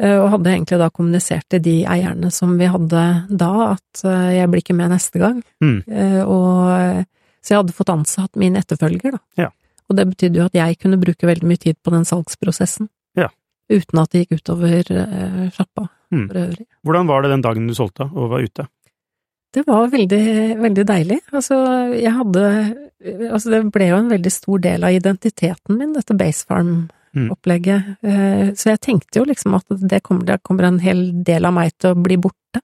Eh, Og hadde egentlig da kommunisert til de eierne som vi hadde da, at eh, jeg blir ikke med neste gang. Mm. Eh, Og, så jeg hadde fått ansatt min etterfølger, da. Ja. Og det betydde jo at jeg kunne bruke veldig mye tid på den salgsprosessen. Ja. Uten at det gikk utover eh, sjappa Mm. for øvrig. Hvordan var det den dagen du solgte og var ute? Det var veldig, veldig deilig. Altså, jeg hadde Altså, det ble jo en veldig stor del av identiteten min, dette Basefarm-opplegget. Mm. Så jeg tenkte jo liksom at det kommer, det kommer en hel del av meg til å bli borte.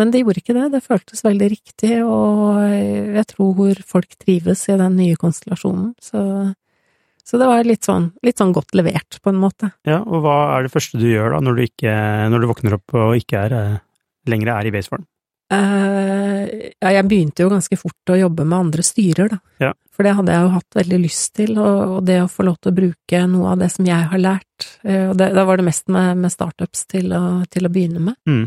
Men det gjorde ikke det. Det føltes veldig riktig, og jeg tror hvor folk trives i den nye konstellasjonen. Så, så det var litt sånn, litt sånn godt levert, på en måte. Ja, og hva er det første du gjør da, når du, ikke, når du våkner opp og ikke er, eh, lenger er i basefarm? Eh, ja, jeg begynte jo ganske fort å jobbe med andre styrer, da. Ja. For det hadde jeg jo hatt veldig lyst til, og, det å få lov til å bruke noe av det som jeg har lært, eh, og det, da var det mest med, med startups til å, til å begynne med. Mm.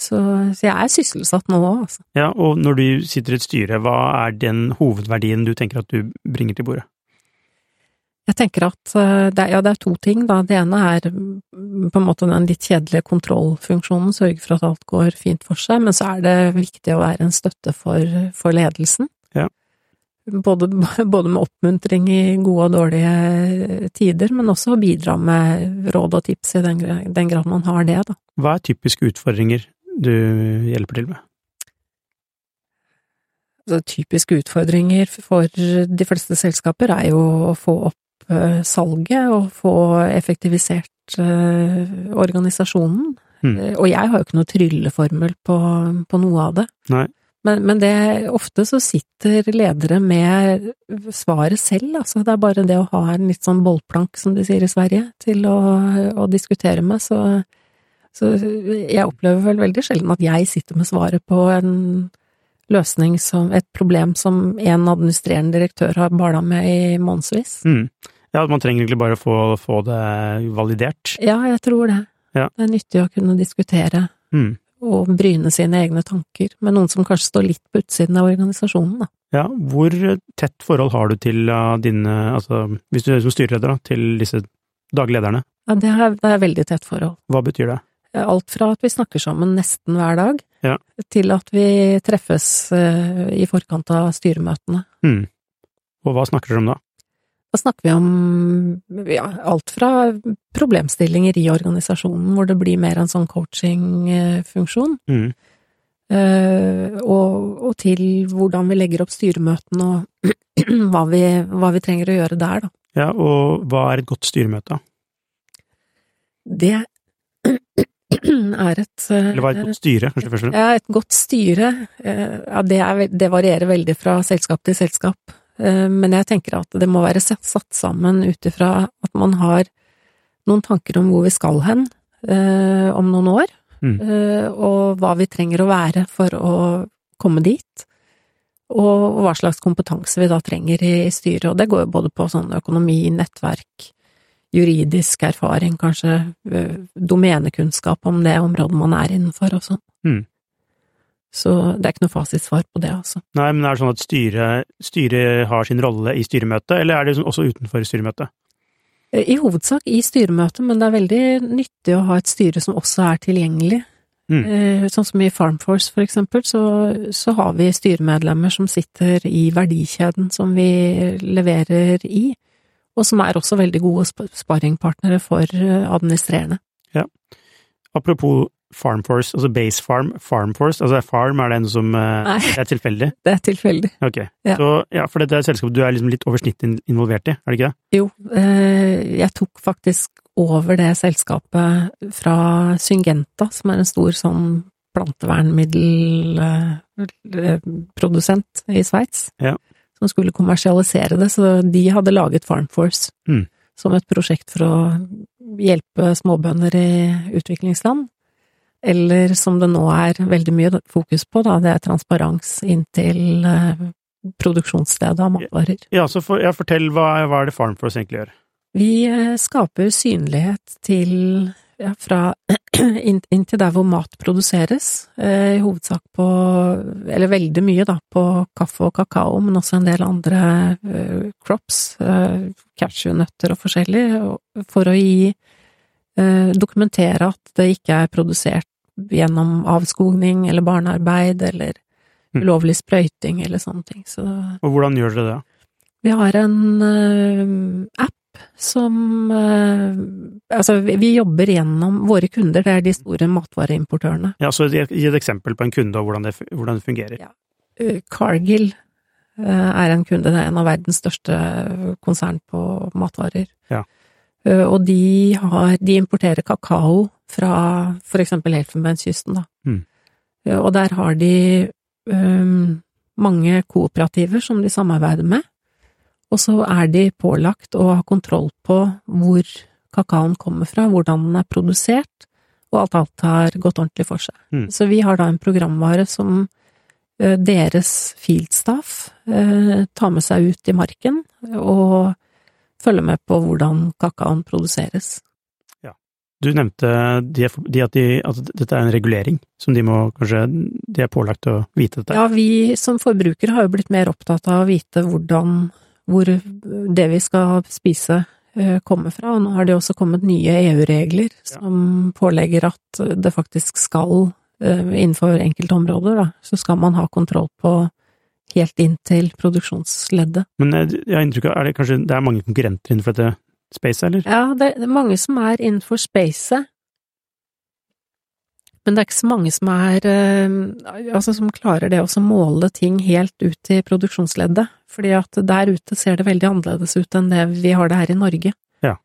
Så, så jeg er sysselsatt nå òg, altså. Ja, og når du sitter i et styre, hva er den hovedverdien du tenker at du bringer til bordet? Jeg tenker at eh, det, er- ja, det er to ting, da. Det ene er mm, på en måte den litt kjedelige kontrollfunksjonen, sørge for at alt går fint for seg, men så er det viktig å være en støtte for, for ledelsen. Ja. Både, både med oppmuntring i gode og dårlige tider, men også å bidra med råd og tips i den, den grad man har det, da. Hva er typiske utfordringer du hjelper til med? Altså, typiske utfordringer for de fleste selskaper er jo å få opp salget og få effektivisert uh, organisasjonen. Mm. Og jeg har jo ikke noe trylleformel på, på noe av det. Nei. Men, men det, ofte så sitter ledere med svaret selv, altså. Det er bare det å ha en litt sånn bollplank, som de sier i Sverige, til å, å diskutere med. Så, så jeg opplever vel veldig sjelden at jeg sitter med svaret på en løsning som et problem som en administrerende direktør har bala med i månedsvis. Mm. Ja, man trenger egentlig bare å få, få det validert. Ja, jeg tror det. Ja. Det er nyttig å kunne diskutere Mm. og bryne sine egne tanker med noen som kanskje står litt på utsiden av organisasjonen, da. Ja, hvor tett forhold har du til uh, dine, altså hvis du er som styreleder, da, til disse daglige lederne? Ja, det er, det er veldig tett forhold. Hva betyr det? Alt fra at vi snakker sammen nesten hver dag, Ja. til at vi treffes eh, i forkant av styremøtene. Mm. Og hva snakker dere om da? Da snakker vi om ja, alt fra problemstillinger i organisasjonen, hvor det blir mer en sånn coaching-funksjon, Mm. eh, og, og til hvordan vi legger opp styremøtene og hva vi, hva vi trenger å gjøre der, da. Ja, og hva er et godt styremøte? Det er et eh, Eller hva er et godt styre, kanskje først og fremst? Ja, et godt styre, eh, ja, det, er, det varierer veldig fra selskap til selskap. Eh, Men jeg tenker at det må være satt sammen ut ifra at man har noen tanker om hvor vi skal hen eh, om noen år, Mm. eh, og hva vi trenger å være for å komme dit, og hva slags kompetanse vi da trenger i styret. Og det går jo både på sånn økonomi, nettverk, juridisk erfaring, kanskje domenekunnskap om det området man er innenfor og sånn. Mm. Så det er ikke noe fasitsvar på det, altså. Nei, men er det sånn at styret, styret har sin rolle i styremøtet, eller er det liksom også utenfor styremøtet? I hovedsak i styremøtet, men det er veldig nyttig å ha et styre som også er tilgjengelig. Mm. Eh, Sånn som i Farmforce, for eksempel, så, så har vi styremedlemmer som sitter i verdikjeden som vi leverer i, og som er også veldig gode sp- sparringpartnere for administrerende. Ja. Apropos Farmforce, altså Base Farm, Farmforce, altså Farm, er det en som eh, Nei. Det er tilfeldig? Det er tilfeldig. Ok. Ja. Så, ja, for dette er et selskap du er liksom litt over snittet involvert i, er det ikke det? Jo, eh, jeg tok faktisk over det selskapet fra Syngenta, som er en stor sånn plantevernmiddelprodusent i Sveits, Ja. som skulle kommersialisere det, så de hadde laget Farmforce Mm. som et prosjekt for å hjelpe småbønder i utviklingsland. Eller som det nå er veldig mye fokus på, da, det er transparens inn til eh, produksjonsstedet av matvarer. Ja, så for, ja, fortell hva, hva er det Farmforce egentlig gjør? Vi eh, skaper synlighet til ja, fra inn, inn til der hvor mat produseres, eh, i hovedsak på, eller veldig mye da, på kaffe og kakao, men også en del andre crops, cashewnøtter og forskjellig, for å gi, dokumentere at det ikke er produsert gjennom avskogning eller barnearbeid eller Mm. ulovlig sprøyting eller sånne ting. Så Og hvordan gjør dere det? vi har en uh, app som uh, Altså, vi, vi jobber gjennom våre kunder, det er de store matvareimportørene. Ja, så Gi et eksempel på en kunde og hvordan det, hvordan det fungerer. Ja. Eh, Cargill er en kunde, det er en av verdens største konsern på matvarer. Ja. Og de har De importerer kakao fra for eksempel Elfenbenskysten, da. Mm. Og der har de um, mange kooperativer som de samarbeider med. Og så er de pålagt å ha kontroll på hvor kakaoen kommer fra, hvordan den er produsert, og at alt har gått ordentlig for seg. Mm. Så vi har da en programvare som eh, deres fieldstaff eh, tar med seg ut i marken og følger med på hvordan kakaoen produseres. Du nevnte de, de at, de, at dette er en regulering, som de må kanskje De er pålagt å vite dette. Ja, vi som forbrukere har jo blitt mer opptatt av å vite hvordan, hvor det vi skal spise eh, kommer fra, og nå har det også kommet nye EU-regler som pålegger at det faktisk skal, eh, innenfor enkelte områder, da, så skal man ha kontroll på helt inn til produksjonsleddet. Men eh, jeg har inntrykk av er det kanskje det er mange konkurrenter innenfor dette spacet, eller? Ja, det er mange som er innenfor spacet. Men det er ikke så mange som er eh, Altså som klarer det å måle ting helt ut i produksjonsleddet. Fordi at der ute ser det veldig annerledes ut enn det vi har det her i Norge. Ja.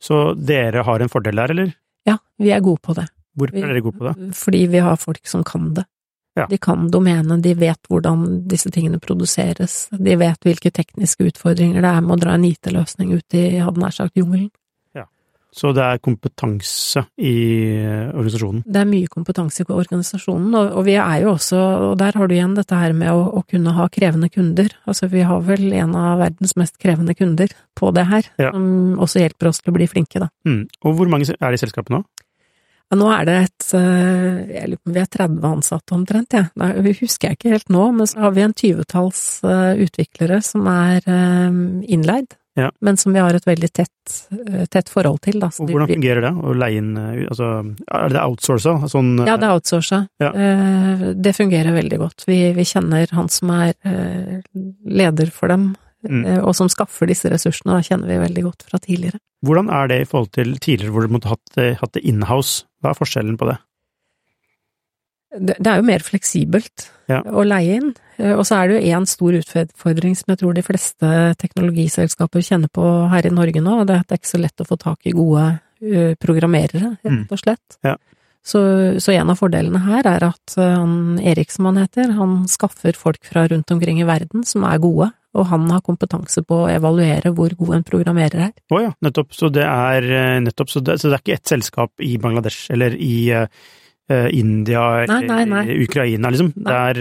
Så dere har en fordel der, eller? Ja, vi er gode på det. Hvorfor er dere gode på det? Fordi vi har folk som kan det. Ja. De kan domenet, de vet hvordan disse tingene produseres, de vet hvilke tekniske utfordringer det er med å dra en IT-løsning ut i, hadde nær sagt, jungelen. Så det er kompetanse i organisasjonen? Det er mye kompetanse i organisasjonen, og, og, vi er jo også, og der har du igjen dette her med å, å, kunne ha krevende kunder. Altså vi har vel en av verdens mest krevende kunder på det her, Ja. som også hjelper oss til å bli flinke, da. Mm. Og hvor mange er det i selskapet nå? Ja, nå er det et eh, jeg lurer på om Vi er 30 ansatte omtrent, jeg. Ja. Det husker jeg ikke helt nå, men så har vi en tyvetalls eh, utviklere som er eh, innleid. Ja. Men som vi har et veldig tett, tett forhold til, da. Og hvordan fungerer det å leie inn Altså, er det outsourca? Sånn, Ja, det er outsourca. Ja. Det fungerer veldig godt. Vi, vi kjenner han som er leder for dem, Mm. eh, og som skaffer disse ressursene, da kjenner vi veldig godt fra tidligere. Hvordan er det i forhold til tidligere hvor du måtte hatt, det- hatt det inhouse? Hva er forskjellen på det? Det, det er jo mer fleksibelt Ja. å leie inn, eh, og så er det jo én stor utfordring som jeg tror de fleste teknologiselskaper kjenner på her i Norge nå, og det er at det er ikke så lett å få tak i gode eh, programmerere, rett og slett. Ja. Så, så en av fordelene her er at eh, han Erik, som han heter, han skaffer folk fra rundt omkring i verden som er gode, og han har kompetanse på å evaluere hvor god en programmerer er. Å ja, nettopp. Så det er eh, nettopp, så det, så det er ikke ett selskap i Bangladesh eller i eh, India Nei, nei, nei. eller Ukraina, liksom. Det er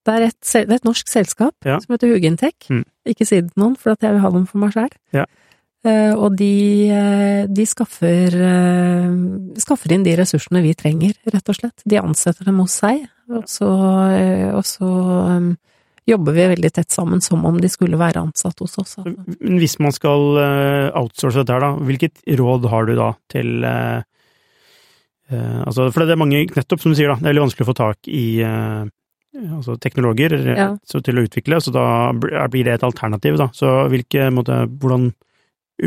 Det er et, det er et norsk selskap Ja. som heter Hugintech. Mm. Ikke si det til noen, for at jeg vil ha dem for meg sjøl. Ja. og de, de skaffer, uh, skaffer inn de ressursene vi trenger, rett og slett. De ansetter dem hos seg, og så, uh, og så eh, jobber vi veldig tett sammen som om de skulle være ansatt hos oss. altså. Men hvis man skal eh, outsource dette her, da, hvilket råd har du da til eh, eh, altså, For det er mange, nettopp som du sier, da, det er veldig vanskelig å få tak i eh, altså teknologer eh, Ja. så til å utvikle, så da blir det et alternativ, da. Så hvilke, måte, hvordan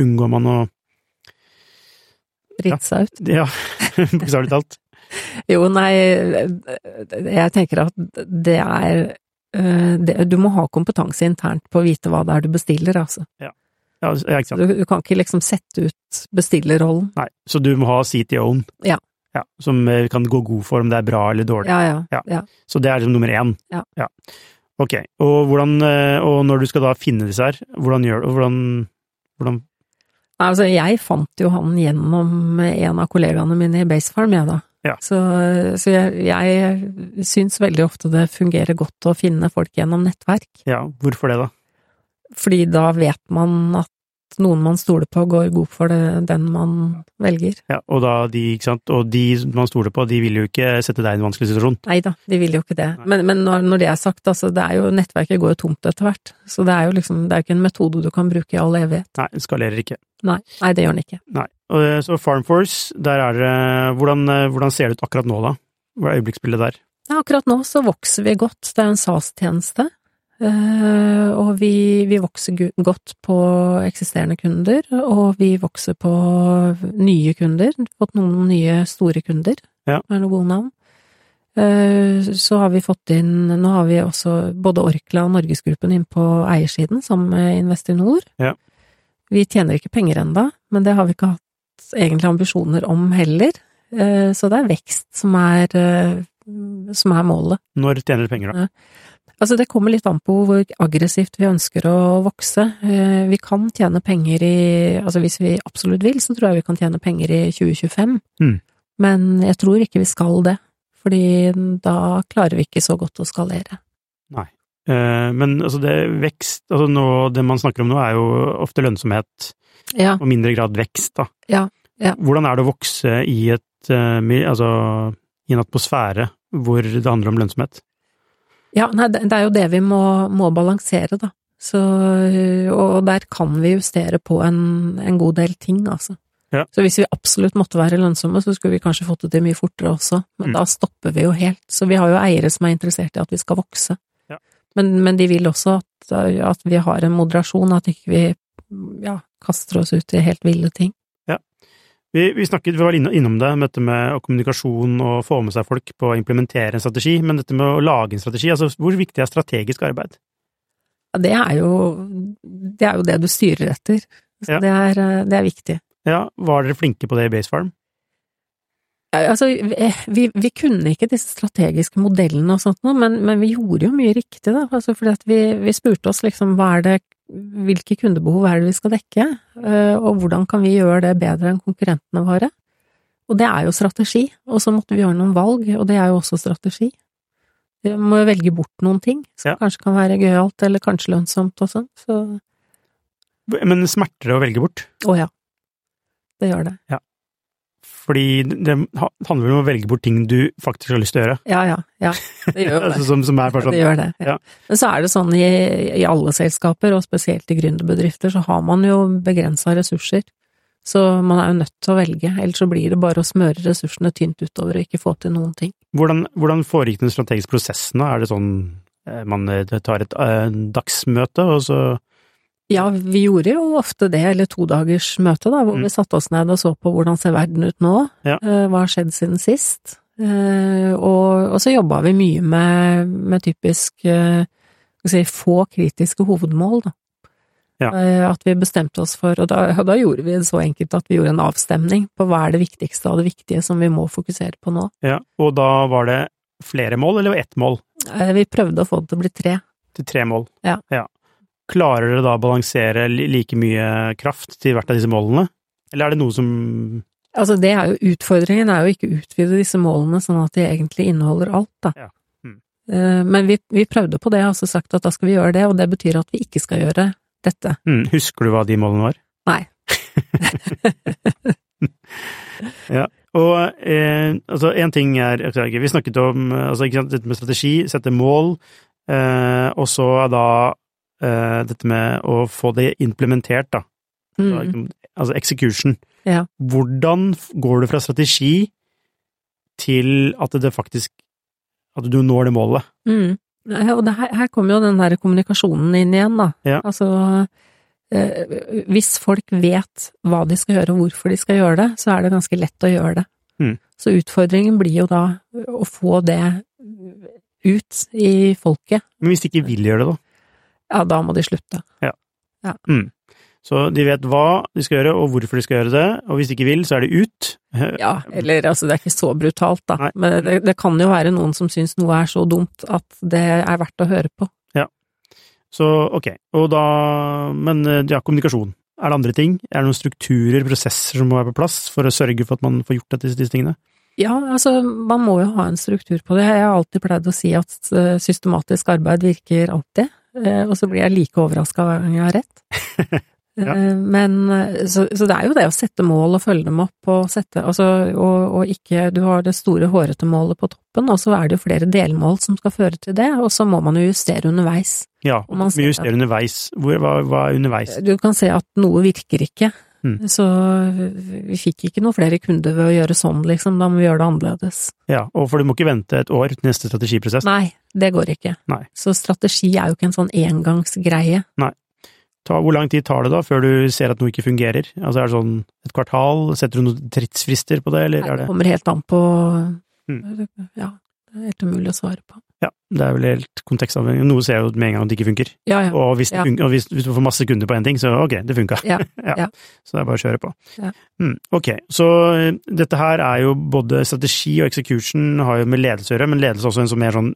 unngår man å Drite seg ut. Ja, bokstavelig talt. Jo, nei, jeg tenker at det er det, Du må ha kompetanse internt på å vite hva det er du bestiller, altså. Ja, ja, ikke sant. Du, du kan ikke liksom sette ut bestillerrollen. Nei, så du må ha CTO-en. Ja. ja. Som eh, kan gå god for om det er bra eller dårlig. Ja, ja. Ja. ja. Så det er liksom nummer én. Ja. Ok, og hvordan, eh, og når du skal da finne disse her, hvordan gjør du, hvordan, hvordan Altså, jeg fant jo han gjennom en av kollegaene mine i Basefarm, jeg da. Ja. Så, så jeg, jeg syns veldig ofte det fungerer godt å finne folk gjennom nettverk. Ja, hvorfor det da? Fordi da vet man at noen man stoler på, går god for det, den man velger. Ja, og da de, ikke sant, og de man stoler på, de vil jo ikke sette deg i en vanskelig situasjon. Nei da, de vil jo ikke det. Men, men når, når det er sagt, altså, det er jo, nettverket går jo tomt etter hvert. Så det er jo liksom, det er jo ikke en metode du kan bruke i all evighet. Nei, det skalerer ikke. Nei, nei det gjør den ikke. Nei. Eh, så Farmforce, der er det, hvordan, eh, hvordan ser det ut akkurat nå da? Hva er øyeblikksbildet der? Ja, akkurat nå så vokser vi godt. Det er en SAS-tjeneste. Eh, og vi, vi vokser godt på eksisterende kunder, og vi vokser på nye kunder. Fått noen nye store kunder. Ja. Er noen gode navn. Så har vi fått inn Nå har vi også både Orkla og Norgesgruppen inn på eiersiden, sammen med Investinor. Ja. Vi tjener ikke penger enda, men det har vi ikke hatt egentlig ambisjoner om heller. Eh, Så det er vekst som er, eh, som er målet. Når tjener du penger da? Altså, det kommer litt an på hvor aggressivt vi ønsker å vokse. Eh, Vi kan tjene penger i Altså, hvis vi absolutt vil, så tror jeg vi kan tjene penger i 2025. Mm. Men jeg tror ikke vi skal det, fordi da klarer vi ikke så godt å skalere. Nei. Men altså det vekst, altså nå, det man snakker om nå er jo ofte lønnsomhet, Ja, og mindre grad vekst da. Ja, ja. Hvordan er det å vokse i et, eh, altså, i en atmosfære hvor det handler om lønnsomhet? ja nei, det er jo det vi må, må balansere, da. Så, og der kan vi justere på en, en god del ting, altså. Ja. Så hvis vi absolutt måtte være lønnsomme, så skulle vi kanskje fått det til mye fortere også, men Mm. da stopper vi jo helt. Så vi har jo eiere som er interessert i at vi skal vokse. Men, men de vil også at, at vi har en moderasjon, at ikke vi ja, kaster oss ut i helt ville ting. Vi, vi, snakket, vi var innom det, med dette med kommunikasjon og få med seg folk på å implementere en strategi, men dette med å lage en strategi, altså hvor viktig er strategisk arbeid? Ja, det er jo det, er jo det du styrer etter. Så ja. det, er, det, er, viktig. Ja, var dere flinke på det i Basefarm? Altså, vi, vi, kunne ikke disse strategiske modellene og sånt noe, men, men, vi gjorde jo mye riktig, da. Altså, fordi at vi, vi spurte oss liksom hva er det hvilke kundebehov er det vi skal dekke, eh, og hvordan kan vi gjøre det bedre enn konkurrentene våre? Og det er jo strategi, og så måtte vi gjøre noen valg, og det er jo også strategi. Vi må velge bort noen ting som ja. kanskje kan være gøyalt, eller kanskje lønnsomt og sånn, så… Men smerter det å velge bort? Å ja. Det gjør det. Ja. Fordi det handler vel om å velge bort ting du faktisk har lyst til å gjøre. Ja, ja. ja det gjør det. som, som er det gjør det. Ja. Men så er det sånn i, i alle selskaper, og spesielt i gründerbedrifter, så har man jo begrensa ressurser. Så man er jo nødt til å velge, ellers så blir det bare å smøre ressursene tynt utover og ikke få til noen ting. Hvordan, hvordan foregikk den strategiske prosessen da? Er det sånn eh, man eh, tar et uh, dagsmøte, og så ja, vi gjorde jo ofte det, eller todagers møte, da, hvor mm. vi satte oss ned og så på hvordan ser verden ut nå, ja. Eh, hva har skjedd siden sist, eh, og, og så jobba vi mye med, med typisk eh, si, få kritiske hovedmål, da. Ja. At vi bestemte oss for, og da, da, gjorde vi det så enkelt at vi gjorde en avstemning på hva er det viktigste av det viktige som vi må fokusere på nå. Ja, Og da var det flere mål, eller ett mål? Vi prøvde å få det til å bli tre. Til tre mål? Ja. ja. Klarer dere da å balansere like mye kraft til hvert av disse målene, eller er det noe som Altså, det er jo utfordringen, er jo ikke å utvide disse målene sånn at de egentlig inneholder alt, da. Ja. Mm. Men vi, vi, prøvde på det, og så sagt at da skal vi gjøre det, og det betyr at vi ikke skal gjøre dette. Mm. Husker du hva de målene var? Nei. ja. Og eh, altså, en ting er Vi snakket om altså, ikke sant, dette med strategi, sette mål, eh, og så da uh, dette med å få det implementert, da. Mm. Altså execution. Ja. Hvordan går du fra strategi til at det faktisk At du når det målet? Mm. Og det her, her kommer jo den der kommunikasjonen inn igjen, da. Ja. Altså eh, hvis folk vet hva de skal gjøre og hvorfor de skal gjøre det, så er det ganske lett å gjøre det. Mm. Så utfordringen blir jo da å få det ut i folket. Men hvis de ikke vil gjøre det, da? Ja, da må de slutte. Ja. ja. Mm. Så de vet hva de skal gjøre, og hvorfor de skal gjøre det, og hvis de ikke vil, så er det ut. Ja, eller altså, det er ikke så brutalt, da. Nei. Men det, det, kan jo være noen som syns noe er så dumt at det er verdt å høre på. Ja. Så ok, og da Men ja, kommunikasjon. Er det andre ting? Er det noen strukturer, prosesser som må være på plass for å sørge for at man får gjort disse, disse tingene? Ja, altså, man må jo ha en struktur på det. Jeg har alltid pleid å si at eh, systematisk arbeid virker alltid. Eh, og så blir jeg like overraska hver gang jeg har rett. ja. Eh, men så, så, det er jo det å sette mål og følge dem opp og sette altså, og, og, ikke Du har det store, hårete målet på toppen, og så er det jo flere delmål som skal føre til det, og så må man jo justere underveis. Ja, vi justerer underveis. Hvor, hva, hva er underveis? Du kan se at noe virker ikke. Mm. Så vi fikk ikke noen flere kunder ved å gjøre sånn, liksom, da må vi gjøre det annerledes. Ja, og for du må ikke vente et år til neste strategiprosess? Nei, det går ikke. Nei. Så strategi er jo ikke en sånn engangsgreie. Nei. Ta, hvor lang tid tar det da, før du ser at noe ikke fungerer? Altså er det sånn et kvartal, setter du noen tidsfrister på det, eller Nei, er det Det kommer helt an på mm. Ja, det er helt umulig å svare på. Ja, det er vel helt kontekstavhengig. Noe ser jeg jo med en gang at det ikke funker. Ja, ja. Og, hvis, ja. funker, og hvis, hvis, du får masse kunder på én ting, så ok, det funka. Ja, ja. Så det er bare å kjøre på. Mm, ok, så eh, dette her er jo både strategi og execution har jo med ledelse å gjøre, men ledelse er også en sånn mer sånn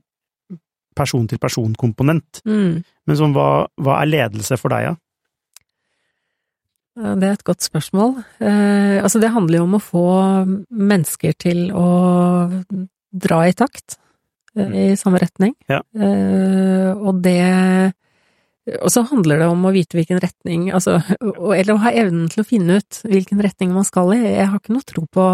person-til-person-komponent. Mm. Men sånn, hva, hva, er ledelse for deg, da? Ja? Det er et godt spørsmål. Eh, altså, det handler jo om å få mennesker til å dra i takt. Mm. i samme retning. Ja. Uh, og det Og så handler det om å vite hvilken retning, altså, eller å ha evnen til å finne ut hvilken retning man skal i. Jeg har ikke noe tro på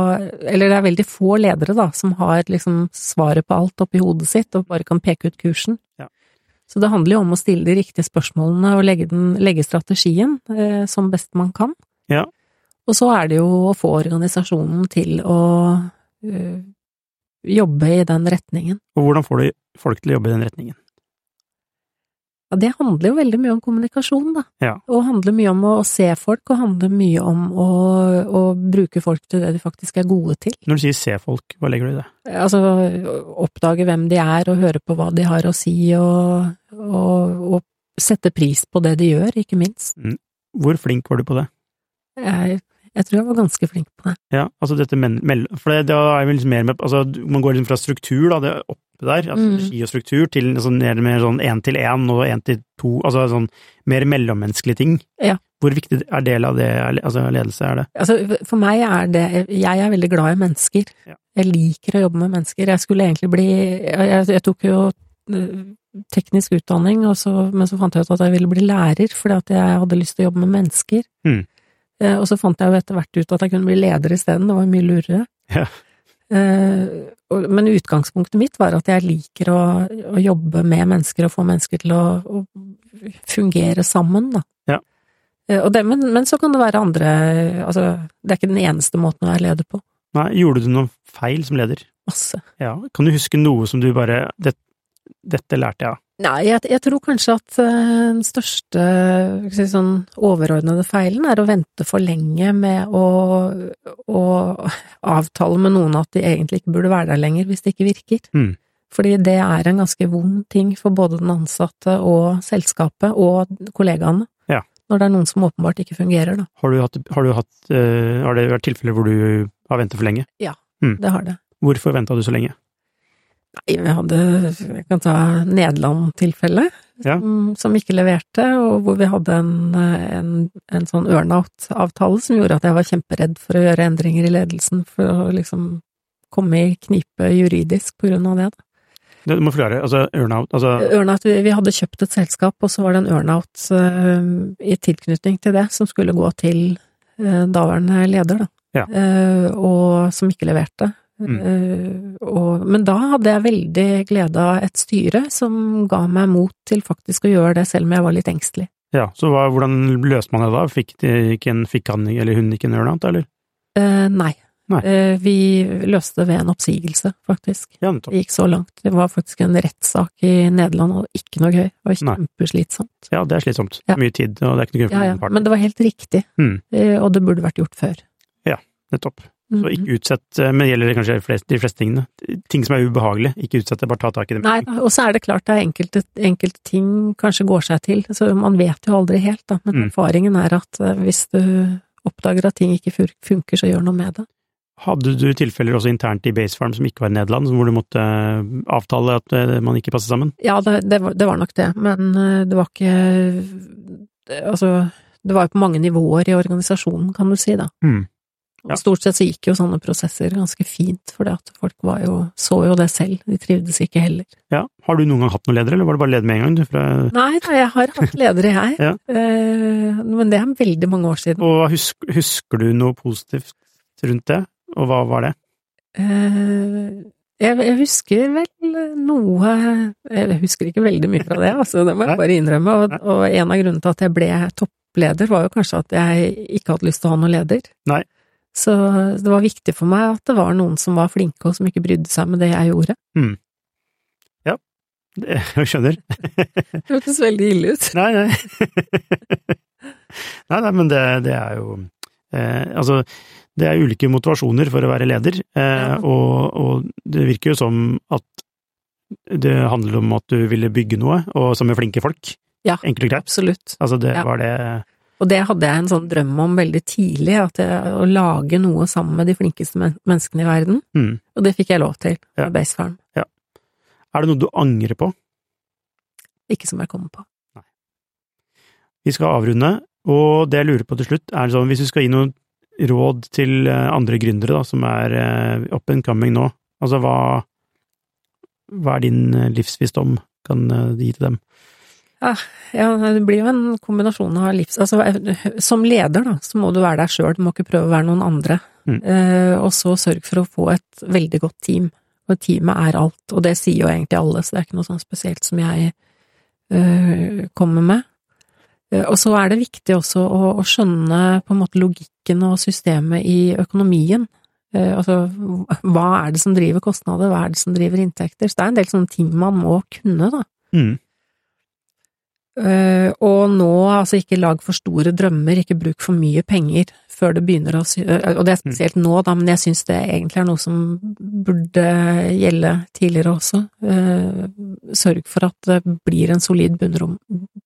Eller det er veldig få ledere, da, som har liksom svaret på alt oppi hodet sitt og bare kan peke ut kursen. Ja. Så det handler jo om å stille de riktige spørsmålene og legge, den, legge strategien eh, som best man kan. Ja. Og så er det jo å få organisasjonen til å uh, jobbe i den retningen. Og hvordan får du folk til å jobbe i den retningen? Ja, det handler jo veldig mye om kommunikasjon, da. Ja. Og handler mye om å, å se folk, og handler mye om å, å bruke folk til det de faktisk er gode til. Når du sier se folk, hva legger du i det? Altså oppdage hvem de er, og høre på hva de har å si, og, og, og sette pris på det de gjør, ikke minst. Hvor flink var du på det? Jeg, jeg tror jeg var ganske flink på det. Ja, altså dette men, For det, da er vi liksom mer med Altså, man går liksom fra struktur, da, det oppe der, altså Mm. regi og struktur, til sånn mer, mer sånn én til én og én til to, altså sånn mer mellommenneskelige ting. Ja. Hvor viktig er del av det, altså ledelse, er det? Altså, for meg er det Jeg er veldig glad i mennesker. Ja. Jeg liker å jobbe med mennesker. Jeg skulle egentlig bli Jeg, jeg tok jo eh, teknisk utdanning, og så, men så fant jeg ut at jeg ville bli lærer, fordi at jeg hadde lyst til å jobbe med mennesker. Mm. Eh, Og så fant jeg jo etter hvert ut at jeg kunne bli leder isteden, det var mye lurere. Ja. Eh, Men utgangspunktet mitt var at jeg liker å, å jobbe med mennesker og få mennesker til å, å fungere sammen, da. Ja. Eh, Og det, men, men så kan det være andre Altså, det er ikke den eneste måten å være leder på. Nei, gjorde du noen feil som leder? Masse. Ja. Kan du huske noe som du bare det, Dette lærte jeg av. Nei, jeg, jeg tror kanskje at eh, den største si, sånn overordnede feilen er å vente for lenge med å, å avtale med noen at de egentlig ikke burde være der lenger hvis det ikke virker. Mm. Fordi det er en ganske vond ting for både den ansatte og selskapet og kollegaene. Ja. Når det er noen som åpenbart ikke fungerer, da. Har, du hatt, har, du hatt, uh, har det vært tilfeller hvor du har ventet for lenge? Ja, Det har det. Hvorfor venta du så lenge? Nei, vi hadde Jeg kan ta Nederland-tilfellet, Ja. som, som ikke leverte, og hvor vi hadde en, en, en sånn earnout-avtale som gjorde at jeg var kjemperedd for å gjøre endringer i ledelsen, for å liksom komme i knipe juridisk på grunn av det. da. Du må forklare. Altså, earnout altså, Earnout, vi vi hadde kjøpt et selskap, og så var det en earnout uh, i tilknytning til det, som skulle gå til uh, daværende leder, da. Ja. Uh, og som ikke leverte. Mm. Eh, og, men da hadde jeg veldig glede av et styre som ga meg mot til faktisk å gjøre det, selv om jeg var litt engstelig. ja, så hva, hvordan løste man det da? Fikk, de en, fikk han eller hun ikke en earnout, eller? Eh, nei. Nei. Eh, vi løste det ved en oppsigelse, faktisk. Ja. Det gikk så langt. Det var faktisk en rettssak i Nederland, og ikke noe gøy. Det var kjempeslitsomt. Ja, det er slitsomt. Ja. Mye tid, og det er ikke noe gøy for Ja, ja. Men det var helt riktig, Mm. eh, og det burde vært gjort før. Ja, Nettopp. Så Mhm. ikke utsett, eh, men gjelder det kanskje flest, de fleste tingene. Ting som er ubehagelige, ikke utsett det, bare ta tak i det. Nei og så er det klart er enkelte, enkelte ting kanskje går seg til, så man vet jo aldri helt, da, men Mm. erfaringen er at eh, hvis du oppdager at ting ikke fun- funker, så gjør noe med det. Hadde du tilfeller også internt i Basefarm som ikke var i Nederland, hvor du måtte eh, avtale at man ikke passet sammen? Ja, det, det, var, det var nok det, men det var ikke Altså, det var jo på mange nivåer i organisasjonen, kan du si, da. Mm. Og Stort sett så gikk jo sånne prosesser ganske fint, for folk var jo, så jo det selv, de trivdes ikke heller. Ja. Har du noen gang hatt noen ledere, eller var det bare leder med en gang? Fra, Nei nei, jeg har hatt ledere, jeg, Ja. Eh, men det er veldig mange år siden. og husker, husker du noe positivt rundt det, og hva var det? Eh, jeg, jeg husker vel noe Jeg husker ikke veldig mye fra det, altså, det må jeg bare innrømme. Og, og en av grunnene til at jeg ble toppleder, var jo kanskje at jeg ikke hadde lyst til å ha noen leder. Nei. Så det var viktig for meg at det var noen som var flinke, og som ikke brydde seg med det jeg gjorde. det jeg skjønner. Det hørtes veldig ille ut. Nei, nei. nei, nei, men det, det er jo eh, Altså, det er ulike motivasjoner for å være leder, eh, Ja. og, og det virker jo som at det handler om at du ville bygge noe, og som er flinke folk. Ja. Enkelt og greit. Absolutt. Altså, det Ja. var det Og det hadde jeg en sånn drøm om veldig tidlig, at jeg, å lage noe sammen med de flinkeste men menneskene i verden. mm. Og det fikk jeg lov til Ja. med Basefarm. Er det noe du angrer på? Ikke som jeg kommer på. Vi skal avrunde, og det jeg lurer på til slutt, er sånn, hvis du skal gi noen råd til eh, andre gründere da, som er eh, up and coming nå, altså hva, hva er din eh, livsvisdom kan du gi til dem? Ja, det blir jo en kombinasjon av livs... Altså, som leder, da, så må du være deg sjøl, du må ikke prøve å være noen andre. Mm. Eh, og så sørg for å få et veldig godt team. Og teamet er alt, og det sier jo egentlig alle, så det er ikke noe sånn spesielt som jeg eh, kommer med. Eh, og så er det viktig også å, å skjønne på en måte logikken og systemet i økonomien. Eh, altså, hva er det som driver kostnader, hva er det som driver inntekter? Så det er en del sånne ting man må kunne, da. Mm. Eh, og nå, altså ikke lag for store drømmer, ikke bruk for mye penger før det begynner å sy... eh, Og det er spesielt nå, da, men jeg syns det egentlig er noe som burde gjelde tidligere også. Eh, Sørg for at det blir en solid bunnrom,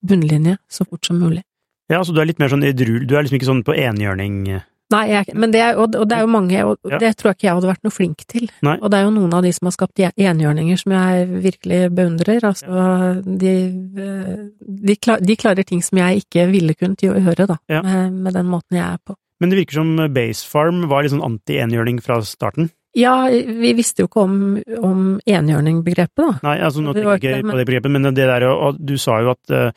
bunnlinje så fort som mulig. Ja, så du er litt mer sånn edru... Du er liksom ikke sånn på enhjørning Nei, jeg, men det er, og, og det er jo mange, og Ja. det tror jeg ikke jeg hadde vært noe flink til. Nei. Og det er jo noen av de som har skapt en- enhjørninger som jeg virkelig beundrer. Altså, de, eh, de, klar, de klarer ting som jeg ikke ville kunnet gjøre, da, Ja. med, med den måten jeg er på. Men det virker som Base Farm var litt sånn anti-enhjørning fra starten. Ja, vi visste jo ikke om, om enhjørningbegrepet, da. Nei, altså nå tenker jeg ikke ikke på det begrepet, men det der og du sa jo at eh,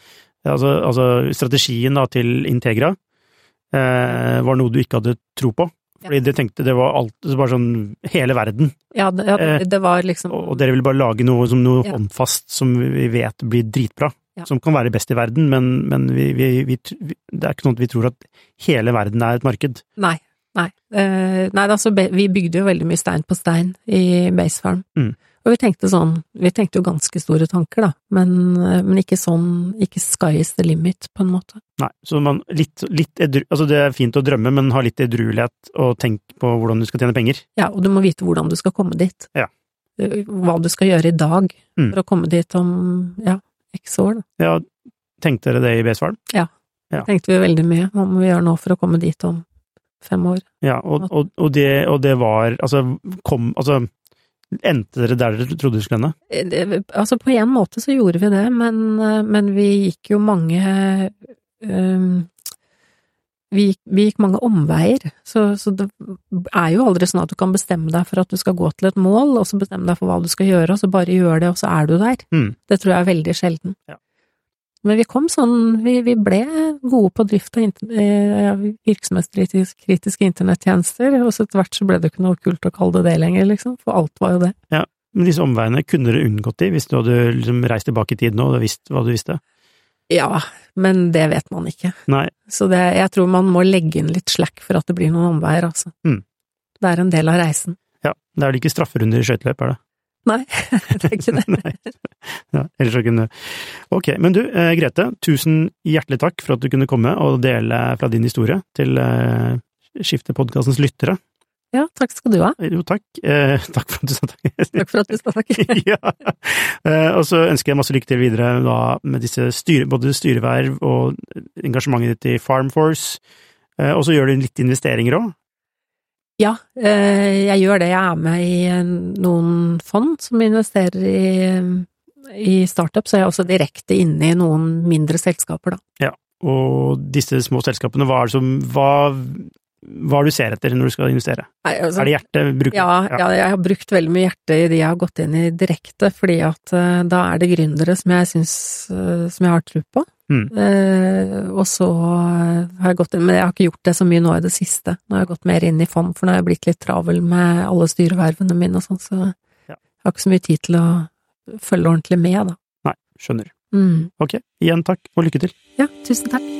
altså, altså strategien da til Integra eh, var noe du ikke hadde tro på. Fordi det tenkte det var alt, bare sånn hele verden, Ja, det, ja, Eh, det, var liksom og og dere ville bare lage noe som noe Ja. håndfast som vi vet blir dritbra. Ja. Som kan være best i verden, men, men vi, vi, vi, det er ikke sånn at vi tror at hele verden er et marked. Nei. Nei. Eh, nei, altså, vi bygde jo veldig mye stein på stein i Basefarm. Mm. Og vi tenkte sånn, vi tenkte jo ganske store tanker, da, men, eh, men ikke sånn, ikke sky is the limit, på en måte. Nei, så man litt, litt edru, altså det er fint å drømme, men ha litt edruelighet og tenk på hvordan du skal tjene penger. Ja, og du må vite hvordan du skal komme dit. Ja. Eh, Hva du skal gjøre i dag Mm. for å komme dit om, ja, x år, da. Ja, tenkte dere det i BS-farm? Ja. Tenkte vi veldig mye. Hva må vi gjøre nå for å komme dit om fem år? Ja, og, og, og, det, og det var Altså, kom Altså, endte dere der dere trodde dere skulle ende? Eh, Altså, på en måte så gjorde vi det, men, eh, men vi gikk jo mange um, vi, gikk, vi gikk mange omveier, så, så det er jo aldri sånn at du kan bestemme deg for at du skal gå til et mål, og så bestemme deg for hva du skal gjøre, og så bare gjør det, og så er du der. Mm. Det tror jeg er veldig sjelden. Ja. Men vi kom sånn, vi, vi ble gode på drift av eh, virksomhetskritiske internettjenester, og så etter hvert så ble det ikke noe kult å kalle det det lenger, liksom, for alt var jo det. Ja, Men disse omveiene kunne du unngått de hvis du hadde liksom reist tilbake i tid nå og visst hva du visste? Ja, men det vet man ikke. Nei. Så det, jeg tror man må legge inn litt slack for at det blir noen omveier, altså. Mm. Det er en del av reisen. Ja. Det er vel ikke strafferunder i skøyteløp, er det? Nei, det er ikke det. Ja, ellers så kunne Ok, men du, eh, Grete, tusen hjertelig takk for at du kunne komme og dele fra din historie til eh, Skiftepodkastens lyttere. Ja, takk skal du ha. Jo, takk. Eh, takk for at du sa takk. Takk for at du sa takk. ja. Eh, og så ønsker jeg masse lykke til videre da, med disse styre, både styreverv og engasjementet ditt i Farm Force. Eh, og så gjør du litt investeringer òg. Ja, eh, jeg gjør det. Jeg er med i eh, noen fond som investerer i, i startup, så jeg er også direkte inne i noen mindre selskaper, da. Og disse små selskapene, hva er det som hva, hva du ser etter når du skal investere? Nei, altså, Er det hjertet Bruk, Ja, ja, jeg har brukt veldig mye hjerte i de jeg har gått inn i direkte, fordi at uh, da er det gründere som jeg syns uh, som jeg har tro på. Mm. Uh, og så har jeg gått inn, men jeg har ikke gjort det så mye nå i det siste. Nå har jeg gått mer inn i fond, for nå har jeg blitt litt travel med alle styrevervene mine og sånn, så Ja. jeg har ikke så mye tid til å følge ordentlig med, da. Nei, skjønner. Mm. Ok, igjen takk, og lykke til. Ja, tusen takk.